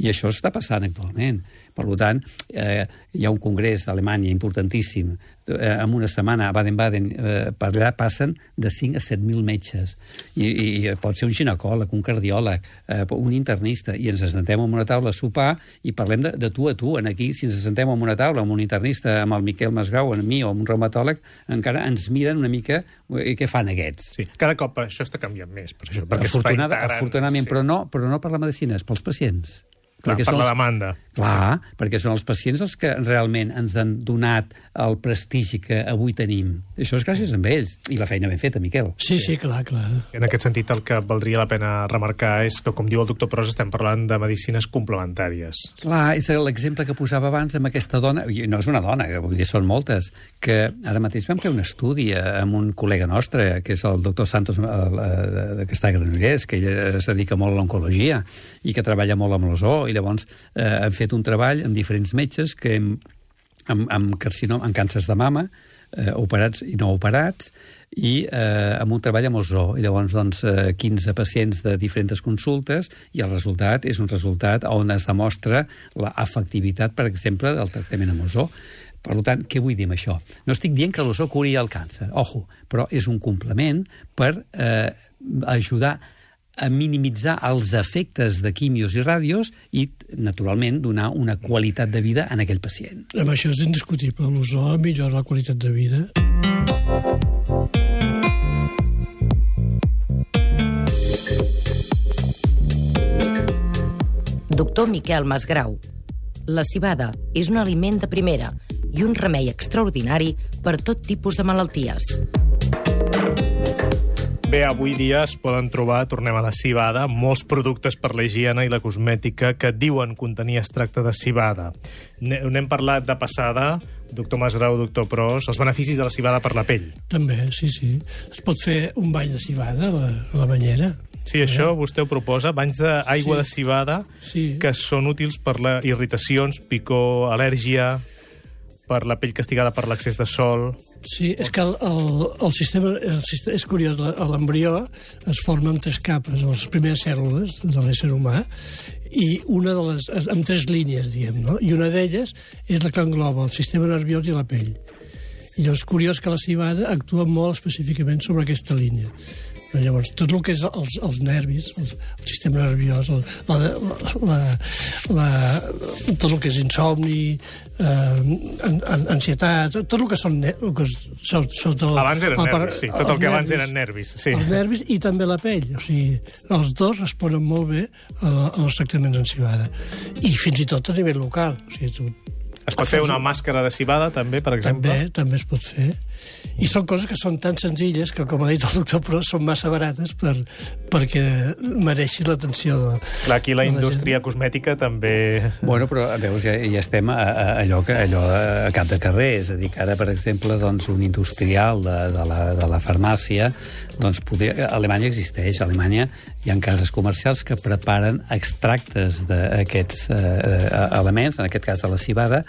I això està passant actualment. Per tant, eh, hi ha un congrés a Alemanya importantíssim. Eh, en una setmana a Baden-Baden eh, per allà passen de 5 a 7.000 metges. I, I pot ser un ginecòleg, un cardiòleg, eh, un internista, i ens assentem en una taula a sopar i parlem de, de tu a tu. En aquí, si ens assentem en una taula amb un internista, amb el Miquel Masgrau, amb mi o amb un reumatòleg, encara ens miren una mica eh, què fan aquests. Sí, cada cop això està canviant més, per això, perquè Afortunada, afortunadament, sí. però, no, però no per la medicina, és pels pacients. Clar, per la demanda. Clar, sí. perquè són els pacients els que realment ens han donat el prestigi que avui tenim. Això és gràcies a ells. I la feina ben feta, Miquel. Sí, sí, clar, clar. En aquest sentit, el que valdria la pena remarcar és que, com diu el doctor Pros, estem parlant de medicines complementàries. Clar, és l'exemple que posava abans amb aquesta dona, i no és una dona, vull dir, són moltes, que ara mateix vam fer un estudi amb un col·lega nostre, que és el doctor Santos, el, el, que està a Granollers, que ell es dedica molt a l'oncologia i que treballa molt amb l'ozó, i llavors eh, hem fet un treball amb diferents metges que hem, amb, amb, carcinom, amb càncers de mama, eh, operats i no operats, i eh, amb un treball amb ozó. I llavors, doncs, eh, 15 pacients de diferents consultes i el resultat és un resultat on es demostra l'efectivitat, per exemple, del tractament amb ozó. Per tant, què vull dir amb això? No estic dient que l'ozó curi el càncer, ojo, però és un complement per eh, ajudar a minimitzar els efectes de quimios i ràdios i, naturalment, donar una qualitat de vida en aquell pacient. Amb això és indiscutible. L'ozó millora la qualitat de vida. Doctor Miquel Masgrau. La cibada és un aliment de primera i un remei extraordinari per tot tipus de malalties. Bé, avui dia es poden trobar, tornem a la cibada, molts productes per la higiene i la cosmètica que diuen contenir extracte de cibada. N'hem parlat de passada, doctor Masgrau, doctor Pros, els beneficis de la cibada per la pell. També, sí, sí. Es pot fer un bany de cibada a la, a la banyera. Sí, això vostè ho proposa, banys d'aigua sí. de cibada sí. que són útils per la irritacions, picor, al·lèrgia, per la pell castigada per l'excés de sol... Sí, és que el, el, el, sistema, el sistema... És curiós, l'embrió es forma amb tres capes, les primeres cèl·lules de l'ésser humà, i una de les... amb tres línies, diguem, no? I una d'elles és la que engloba el sistema nerviós i la pell. I llavors, curiós que la cibada actua molt específicament sobre aquesta línia. Llavors, tot el que és els, els nervis, el, el sistema nerviós, el, la, la, la, tot el que és insomni, eh, ansietat, tot el que són... El que són, són el, abans eren el, nervis, sí, tot el que nervis, abans eren nervis. Sí. Els nervis i també la pell. O sigui, els dos responen molt bé als tractaments en cibada. I fins i tot a nivell local. O sigui, tu es pot fer una màscara de cibada, també, per exemple? També, també es pot fer. I són coses que són tan senzilles que, com ha dit el doctor Pro, són massa barates per, perquè mereixi l'atenció de Clar, aquí la, la indústria gent. cosmètica també... Bueno, però veus, ja, ja estem a, a, allò, que, allò a cap de carrer, és a dir, que ara, per exemple, doncs, un industrial de, de, la, de la farmàcia, doncs, poder, a Alemanya existeix, a Alemanya hi ha cases comercials que preparen extractes d'aquests eh, eh, elements, en aquest cas de la cibada,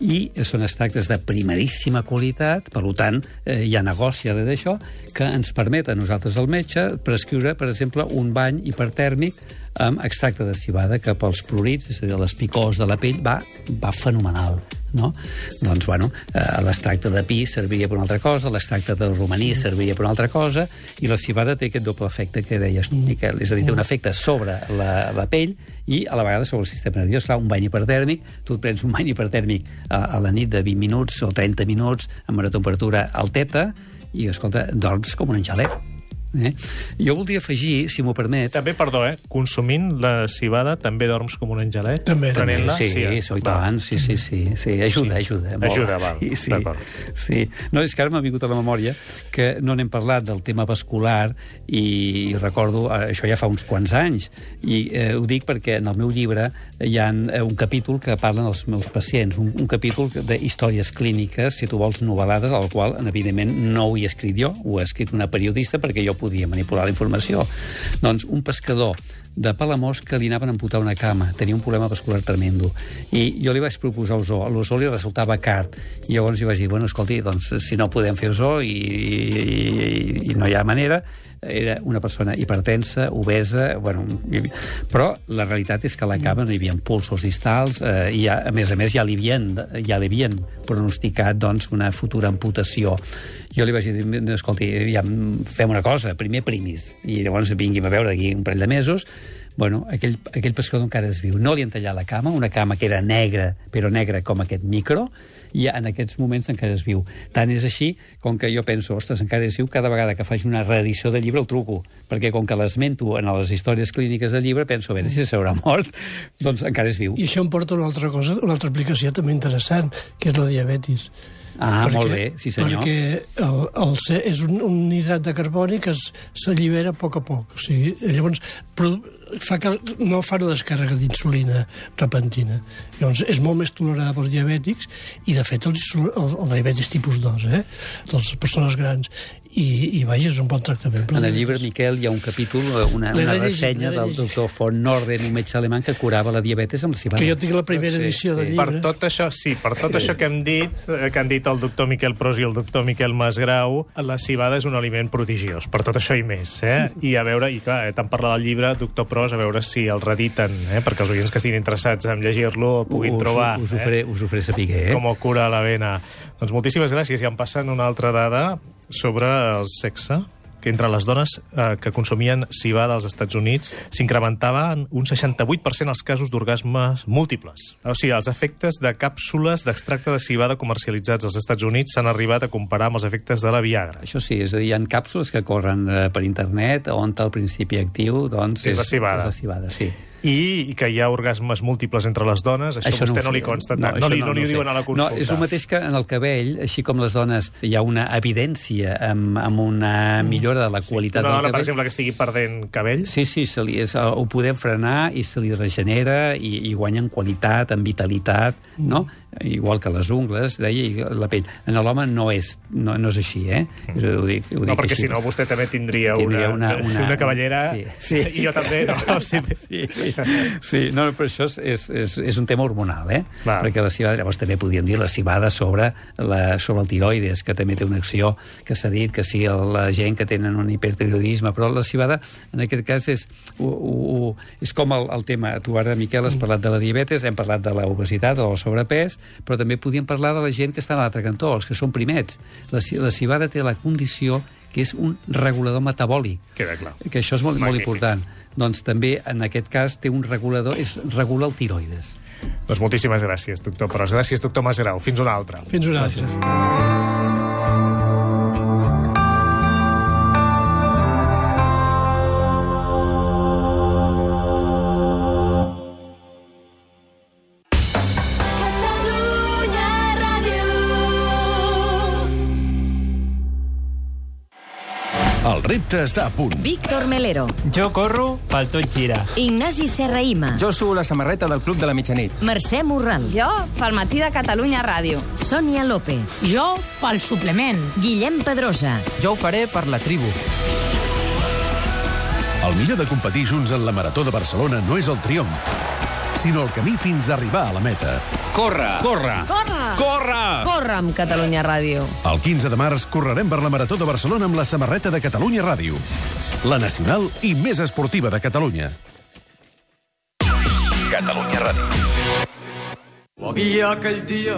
i són extractes de primeríssima qualitat, per tant, eh, hi ha negoci darrere d'això, que ens permet a nosaltres, el metge, prescriure, per exemple, un bany hipertèrmic amb extracte de cibada que pels prurits, és a dir, les picors de la pell, va, va fenomenal. No? Doncs, bueno, eh, l'extracte de pi serviria per una altra cosa, l'extracte de romaní serviria per una altra cosa, i la cibada té aquest doble efecte que deies tu, Miquel. És a dir, té un efecte sobre la, la pell i a la vegada sobre el sistema nerviós. Clar, un bany hipertèrmic, tu et prens un bany hipertèrmic a, a la nit de 20 minuts o 30 minuts amb una temperatura alteta i, escolta, dorms com un angelet Eh? Jo voldria afegir, si m'ho permets... També, perdó, eh? Consumint la cibada també dorms com un angelet? També, també. Prenent-la? Sí, sí, eh? sí, Va. tant, sí, sí, sí, sí. Ajuda, ajuda. molt. Ajuda, val. Sí, sí. D'acord. sí. No, és que ara m'ha vingut a la memòria que no n'hem parlat del tema vascular i recordo, eh, això ja fa uns quants anys, i eh, ho dic perquè en el meu llibre hi ha eh, un capítol que parlen els meus pacients, un, un capítol d'històries clíniques, si tu vols, novel·lades, al qual, evidentment, no ho he escrit jo, ho ha escrit una periodista perquè jo podia manipular la informació. Doncs un pescador de Palamós que li anaven a amputar una cama, tenia un problema vascular tremendo. I jo li vaig proposar ozó, l'ozó li resultava car. I llavors li vaig dir, bueno, escolti, doncs, si no podem fer ozó i, i, i no hi ha manera, era una persona hipertensa, obesa, bueno, però la realitat és que a la cama no hi havia pulsos distals eh, i, a, a més a més, ja li havien, ja li havien pronosticat doncs, una futura amputació. Jo li vaig dir, escolti, ja, fem una cosa, primer primis, i llavors vingui'm a veure d'aquí un parell de mesos, Bueno, aquell, aquell pescador encara es viu. No li han tallat la cama, una cama que era negra, però negra com aquest micro, i en aquests moments encara es viu. Tant és així com que jo penso, ostres, encara es viu, cada vegada que faig una reedició del llibre el truco, perquè com que l'esmento en les històries clíniques del llibre, penso, a veure si s'haurà mort, doncs encara es viu. I això em porta una altra cosa, una altra aplicació també interessant, que és la diabetis. Ah, molt bé, sí senyor. Perquè el, el, és un, un hidrat de carboni que s'allibera a poc a poc. O sigui, llavors produ- fa que no fa una descàrrega d'insulina repentina. Llavors és molt més tolerada pels diabètics i, de fet, el, el, el diabetis tipus 2, eh? les persones grans. I, i vaja, és un bon tractament. per En el llibre, Miquel, hi ha un capítol, una, L'he una de llegir, ressenya del doctor von Norden, un metge alemany que curava la diabetes amb la cibada. Que jo tinc la primera Sí, edició sí. del Per llibre. tot això, sí, per tot això que hem dit, eh, que han dit el doctor Miquel Pros i el doctor Miquel Masgrau, la cibada és un aliment prodigiós, per tot això i més, eh? I a veure, i clar, eh, tant parlar del llibre, doctor Pros, a veure si el rediten, eh? Perquè els oients que estiguin interessats en llegir-lo el puguin us, trobar. Us ho faré, eh? us ho faré saber, eh? Com ho cura la vena. Doncs moltíssimes gràcies. I em passen una altra dada sobre el sexe que entre les dones eh, que consumien cibada als Estats Units s'incrementaven un 68% els casos d'orgasmes múltiples. O sigui, els efectes de càpsules d'extracte de cibada comercialitzats als Estats Units s'han arribat a comparar amb els efectes de la Viagra. Això sí, és a dir, hi ha càpsules que corren eh, per internet on el principi actiu doncs, És la cibada. És la cibada, sí. I, que hi ha orgasmes múltiples entre les dones, això, això vostè no, ho li consta tant. No, això li, no, li ho diuen a la consulta. No, és el mateix que en el cabell, així com les dones, hi ha una evidència amb, amb una millora de la qualitat Una del dona, per cabell. exemple, que estigui perdent cabell, Sí, sí, se li, és, ho podem frenar i se li regenera i, i guanya en qualitat, en vitalitat, no? Igual que les ungles, deia, i la pell. En l'home no, és, no, no és així, eh? Mm. Ho dic, ho dic No, perquè així. si no vostè també tindria, Tindria una, una- una- una cavallera, sí, sí. i jo també. No? Sí. Sí, sí, no, però això és, és, és, és un tema hormonal, eh? Clar. Perquè la cibada, llavors també podríem dir la cibada sobre, la, sobre el tiroides, que també té una acció que s'ha dit que sí, la gent que tenen un hipertiroidisme, però la cibada, en aquest cas, és, u, u, u, és com el, el tema, tu ara, Miquel, has parlat de la diabetes, hem parlat de l'obesitat o el sobrepès, però també podíem parlar de la gent que està a l'altre cantó, els que són primets. La, la cibada té la condició que és un regulador metabòlic Queda clar. que això és molt, molt important. Doncs també, en aquest cas, té un regulador, és regula el tiroides. Doncs moltíssimes gràcies, doctor Pros. Gràcies, doctor Masgrau. Fins una altra. Fins una altra. Catalunya repte està a punt. Víctor Melero, Jo corro pel tot gira. Ignasi Serraïma, Jo subo la samarreta del Club de la Mitjanit. Mercè Morral, Jo, pel matí de Catalunya Ràdio. Sònia López, Jo, pel suplement. Guillem Pedrosa, Jo ho faré per la tribu. El millor de competir junts en la Marató de Barcelona no és el triomf, sinó el camí fins a arribar a la meta. Corre! Corre! Corre! Corre! corre amb Catalunya Ràdio. El 15 de març correrem per la Marató de Barcelona amb la samarreta de Catalunya Ràdio. La nacional i més esportiva de Catalunya. Catalunya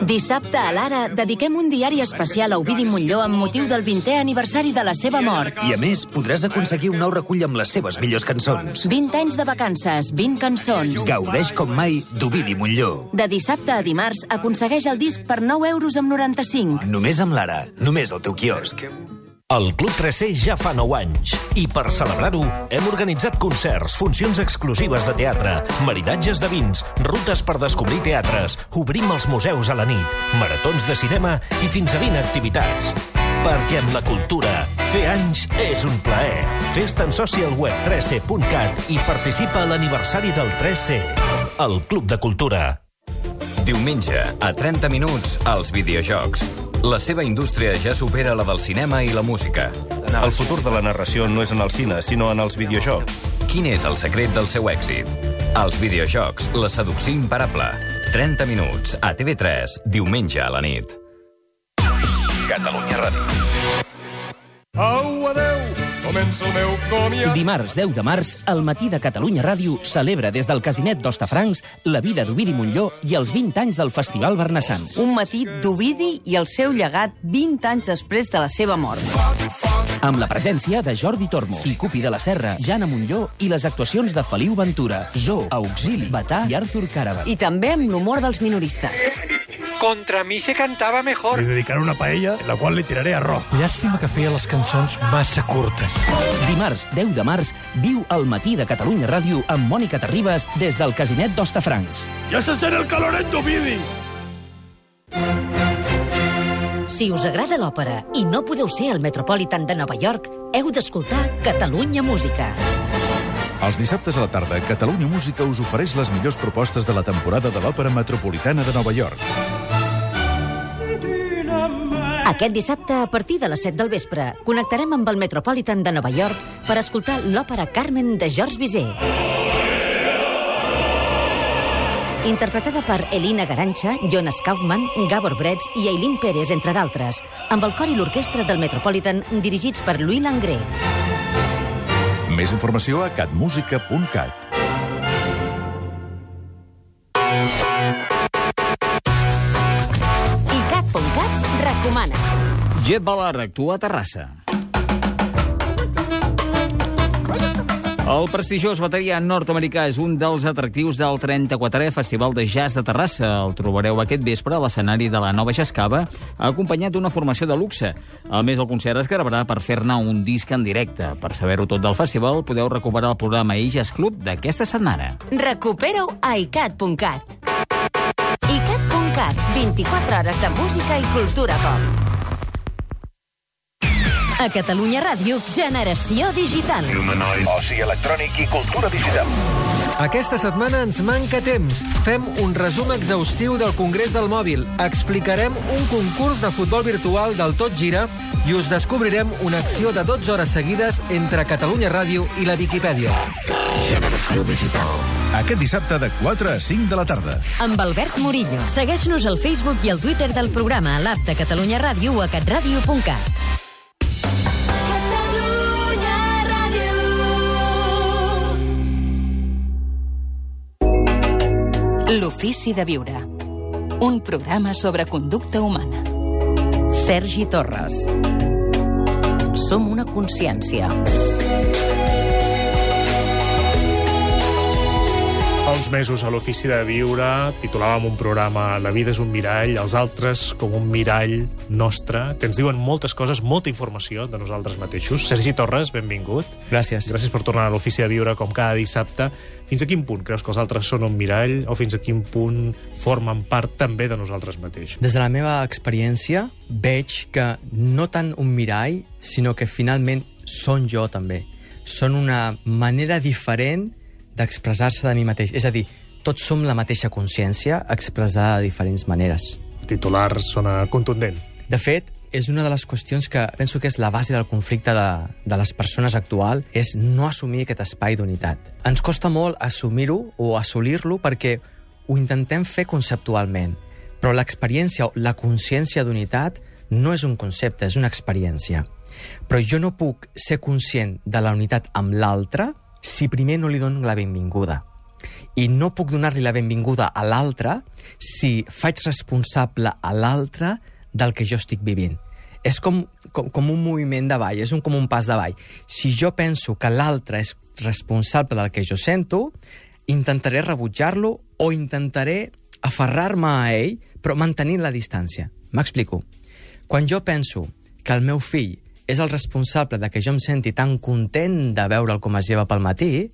Dissabte a l'Ara dediquem un diari especial a Ovidi Montlló amb motiu del 20è aniversari de la seva mort. I a més, podràs aconseguir un nou recull amb les seves millors cançons. 20 anys de vacances, 20 cançons. Gaudeix com mai d'Ovidi Montlló. De dissabte a dimarts aconsegueix el disc per 9 euros amb 95. Només amb l'Ara, només al teu quiosc. El Club 3C ja fa 9 anys i per celebrar-ho hem organitzat concerts, funcions exclusives de teatre, maridatges de vins, rutes per descobrir teatres, obrim els museus a la nit, maratons de cinema i fins a 20 activitats. Perquè amb la cultura, fer anys és un plaer. Fes-te'n soci al web 3C.cat i participa a l'aniversari del 3C. El Club de Cultura. Diumenge, a 30 minuts, als videojocs. La seva indústria ja supera la del cinema i la música. El futur de la narració no és en el cine, sinó en els videojocs. Quin és el secret del seu èxit? Els videojocs, la seducció imparable. 30 minuts, a TV3, diumenge a la nit. Catalunya Ràdio. Adeu, comença el meu comiat. Dimarts 10 de març, el matí de Catalunya Ràdio celebra des del Casinet d'Hostafrancs la vida d'Ovidi Montlló i els 20 anys del Festival Bernassans. Un matí d'Ovidi i el seu llegat 20 anys després de la seva mort. Amb la presència de Jordi Tormo, Ticupi de la Serra, Jana Montlló i les actuacions de Feliu Ventura, Zo, Auxili, Batà i Arthur Caravan. I també amb l'humor dels minoristes. Contra mí se cantaba mejor. Le dedicaré una paella en la qual le tiraré arroz. Llàstima que feia les cançons massa curtes. Dimarts 10 de març, viu el matí de Catalunya Ràdio amb Mònica Terribas des del Casinet d'Hostafrancs. Ja se sent el caloret d'Ovidi! Si us agrada l'òpera i no podeu ser al Metropolitan de Nova York, heu d'escoltar Catalunya Música. Els dissabtes a la tarda, Catalunya Música us ofereix les millors propostes de la temporada de l'Òpera Metropolitana de Nova York. Aquest dissabte, a partir de les 7 del vespre, connectarem amb el Metropolitan de Nova York per escoltar l'òpera Carmen de Georges Bizet. Interpretada per Elina Garancha, Jonas Kaufman, Gabor Bretz i Eileen Pérez, entre d'altres, amb el cor i l'orquestra del Metropolitan dirigits per Louis Langré. Més informació a catmusica.cat. recomana. Jet Ballard actua a Terrassa. El prestigiós bateria nord-americà és un dels atractius del 34è Festival de Jazz de Terrassa. El trobareu aquest vespre a l'escenari de la Nova Xescava, acompanyat d'una formació de luxe. A més, el concert es gravarà per fer-ne un disc en directe. Per saber-ho tot del festival, podeu recuperar el programa iJazz Club d'aquesta setmana. Recupera-ho a icat.cat. icat.cat, 24 hores de música i cultura pop. A Catalunya Ràdio, Generació Digital. Oci electrònic i cultura digital. Aquesta setmana ens manca temps. Fem un resum exhaustiu del Congrés del Mòbil. Explicarem un concurs de futbol virtual del Tot Gira i us descobrirem una acció de 12 hores seguides entre Catalunya Ràdio i la Viquipèdia. Generació Digital. Aquest dissabte de 4 a 5 de la tarda. Amb Albert Murillo. Segueix-nos al Facebook i al Twitter del programa, a l'app de Catalunya Ràdio o a catradio.cat. L'ofici de viure. Un programa sobre conducta humana. Sergi Torres. Som una consciència. Uns mesos a l'Ofici de Viure titulàvem un programa La vida és un mirall, els altres com un mirall nostre, que ens diuen moltes coses, molta informació de nosaltres mateixos. Sergi Torres, benvingut. Gràcies. Gràcies per tornar a l'Ofici de Viure com cada dissabte. Fins a quin punt creus que els altres són un mirall o fins a quin punt formen part també de nosaltres mateixos? Des de la meva experiència veig que no tant un mirall, sinó que finalment són jo també. Són una manera diferent d'expressar-se de mi mateix. És a dir, tots som la mateixa consciència expressada de diferents maneres. El titular sona contundent. De fet, és una de les qüestions que penso que és la base del conflicte de, de les persones actual, és no assumir aquest espai d'unitat. Ens costa molt assumir-ho o assolir-lo perquè ho intentem fer conceptualment, però l'experiència o la consciència d'unitat no és un concepte, és una experiència. Però jo no puc ser conscient de la unitat amb l'altre si primer no li dono la benvinguda. I no puc donar-li la benvinguda a l'altre si faig responsable a l'altre del que jo estic vivint. És com, com, com un moviment de ball, és un, com un pas de ball. Si jo penso que l'altre és responsable del que jo sento, intentaré rebutjar-lo o intentaré aferrar-me a ell, però mantenint la distància. M'explico. Quan jo penso que el meu fill és el responsable de que jo em senti tan content de veure'l com es lleva pel matí,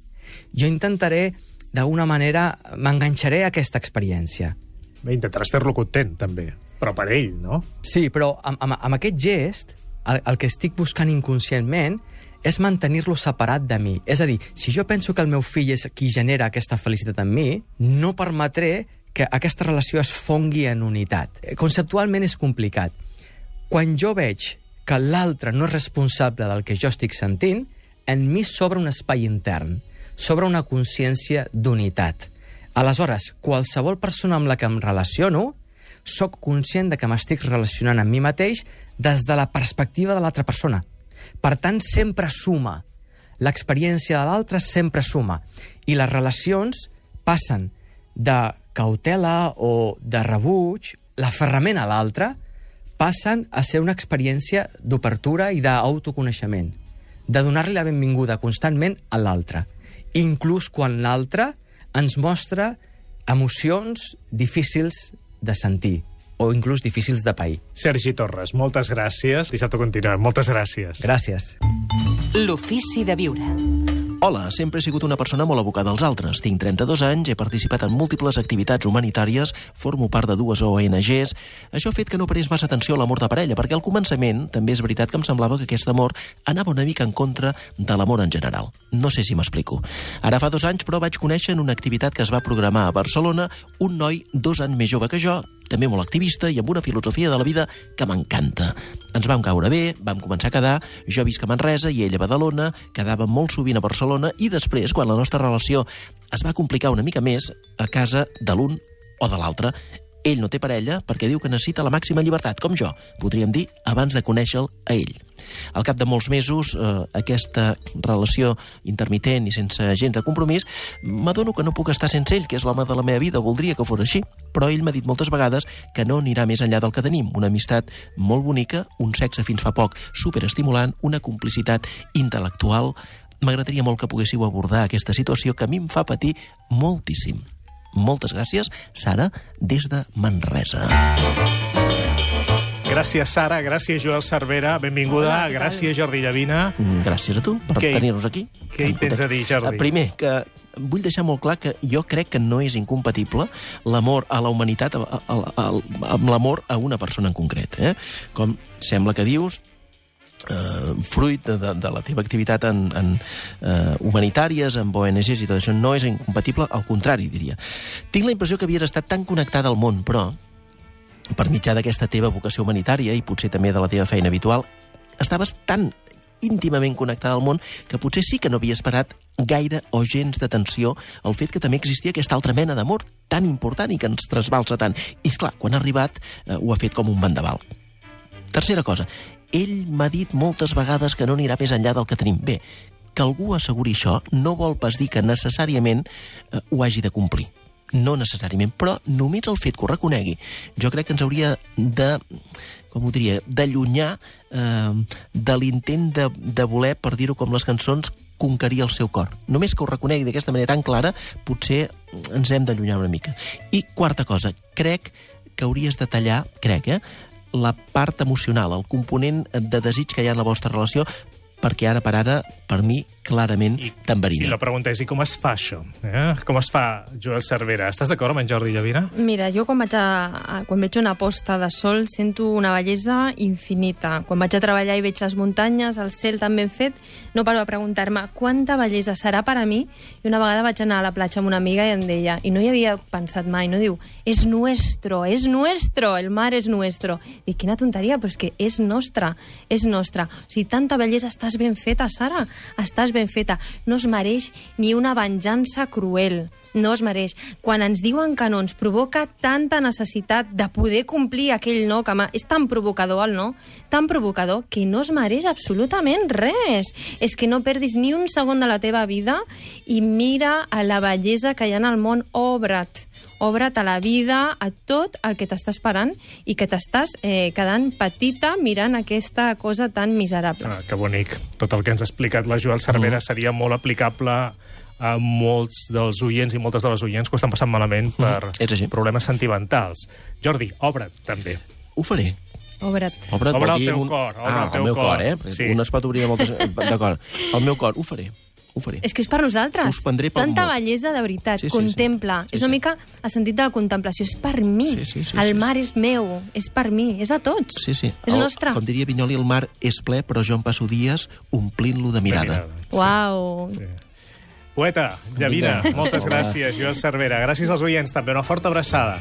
jo intentaré, d'alguna manera, m'enganxaré a aquesta experiència. Bé, intentaràs fer-lo content, també. Però per ell, no? Sí, però amb, amb, amb aquest gest, el, el que estic buscant inconscientment és mantenir-lo separat de mi. És a dir, si jo penso que el meu fill és qui genera aquesta felicitat en mi, no permetré que aquesta relació es fongui en unitat. Conceptualment és complicat. Quan jo veig que l'altre no és responsable del que jo estic sentint, en mi s'obre un espai intern, s'obre una consciència d'unitat. Aleshores, qualsevol persona amb la que em relaciono, sóc conscient de que m'estic relacionant amb mi mateix des de la perspectiva de l'altra persona. Per tant, sempre suma. L'experiència de l'altre sempre suma. I les relacions passen de cautela o de rebuig, l'aferrament a l'altre, passen a ser una experiència d'obertura i d'autoconeixement, de donar-li la benvinguda constantment a l'altre, inclús quan l'altre ens mostra emocions difícils de sentir o inclús difícils de pair. Sergi Torres, moltes gràcies. Dissabte continuem. Moltes gràcies. Gràcies. L'ofici de viure. Hola, sempre he sigut una persona molt abocada als altres. Tinc 32 anys, he participat en múltiples activitats humanitàries, formo part de dues ONGs... Això ha fet que no parés massa atenció a l'amor de parella, perquè al començament també és veritat que em semblava que aquest amor anava una mica en contra de l'amor en general. No sé si m'explico. Ara fa dos anys, però, vaig conèixer en una activitat que es va programar a Barcelona un noi dos anys més jove que jo, també molt activista i amb una filosofia de la vida que m'encanta. Ens vam caure bé, vam començar a quedar, jo visc a Manresa i ell a Badalona, quedàvem molt sovint a Barcelona i després, quan la nostra relació es va complicar una mica més, a casa de l'un o de l'altre, ell no té parella perquè diu que necessita la màxima llibertat, com jo, podríem dir, abans de conèixer-lo a ell. Al cap de molts mesos, eh, aquesta relació intermitent i sense gens de compromís, m'adono que no puc estar sense ell, que és l'home de la meva vida, voldria que fos així. Però ell m'ha dit moltes vegades que no anirà més enllà del que tenim. Una amistat molt bonica, un sexe fins fa poc superestimulant, una complicitat intel·lectual... M'agradaria molt que poguéssiu abordar aquesta situació que a mi em fa patir moltíssim. Moltes gràcies, Sara, des de Manresa. Gràcies, Sara. Gràcies, Joel Cervera. Benvinguda. Hola, gràcies, Jordi Llavina. Gràcies a tu per tenir-nos aquí. Què hi tens a dir, Jordi? Eh, Primer, que vull deixar molt clar que jo crec que no és incompatible l'amor a la humanitat a- a- a- a- amb l'amor a una persona en concret. Eh? Com sembla que dius, eh, fruit de, de, de la teva activitat en, en eh, humanitàries, amb ONGs i tot això, no és incompatible, al contrari, diria. Tinc la impressió que havies estat tan connectada al món, però, per mitjà d'aquesta teva vocació humanitària i potser també de la teva feina habitual, estaves tan íntimament connectada al món que potser sí que no havia esperat gaire o gens d'atenció al fet que també existia aquesta altra mena d'amor tan important i que ens trasbalsa tant. I, és clar, quan ha arribat, eh, ho ha fet com un vendaval. Tercera cosa, ell m'ha dit moltes vegades que no anirà més enllà del que tenim. Bé, que algú asseguri això no vol pas dir que necessàriament eh, ho hagi de complir. No necessàriament, però només el fet que ho reconegui, jo crec que ens hauria de, com ho diria, d'allunyar eh, de l'intent de, de voler, per dir-ho com les cançons, conquerir el seu cor. Només que ho reconegui d'aquesta manera tan clara, potser ens hem d'allunyar una mica. I quarta cosa, crec que hauries de tallar, crec, eh, la part emocional, el component de desig que hi ha en la vostra relació, perquè ara per ara, per mi, clarament I t'enverina. la pregunta és, i com es fa això? Eh? Com es fa, Joel Cervera? Estàs d'acord amb en Jordi Llavina? Mira, jo quan vaig, a, a, quan veig una posta de sol sento una bellesa infinita. Quan vaig a treballar i veig les muntanyes, el cel tan ben fet, no paro a preguntar-me quanta bellesa serà per a mi. I una vegada vaig anar a la platja amb una amiga i em deia, i no hi havia pensat mai, no diu, és nuestro, és nuestro, el mar és nuestro. Dic, quina tonteria, però és que és nostra, és nostra. O sigui, tanta bellesa, estàs ben feta, Sara, estàs ben feta. No es mereix ni una venjança cruel, no es mereix. Quan ens diuen que no, ens provoca tanta necessitat de poder complir aquell no, que és tan provocador el no, tan provocador, que no es mereix absolutament res. És que no perdis ni un segon de la teva vida i mira a la bellesa que hi ha en el món, obre't obre't a la vida, a tot el que t'està esperant i que t'estàs eh, quedant petita mirant aquesta cosa tan miserable. Ah, que bonic. Tot el que ens ha explicat la Joel Cervera Mm. seria molt aplicable a molts dels oients i moltes de les oients que ho estan passant malament per Mm, és així. problemes sentimentals. Jordi, obre't, també. Ho faré. Obre't. Obre't Obre vol el teu un- cor, obre ah, el teu meu cor. cor, eh? Sí. Un es pot obrir de moltes... D'acord. El meu cor, ho faré. Ho faré. És que és per nosaltres. Us prendré pel Tanta mot. bellesa, de veritat. Sí, sí, Contempla. sí. És una mica el sentit de la contemplació. És per mi. Sí, sí, sí, el sí, mar és meu. És per mi. És de tots. Sí, sí. És El- nostre. Com diria Vinyoli, el mar és ple, però jo em passo dies omplint-lo de mirada. Uau. Poeta, Llavina, moltes Hola. gràcies. Joel Cervera. Gràcies als oients també. Una forta abraçada.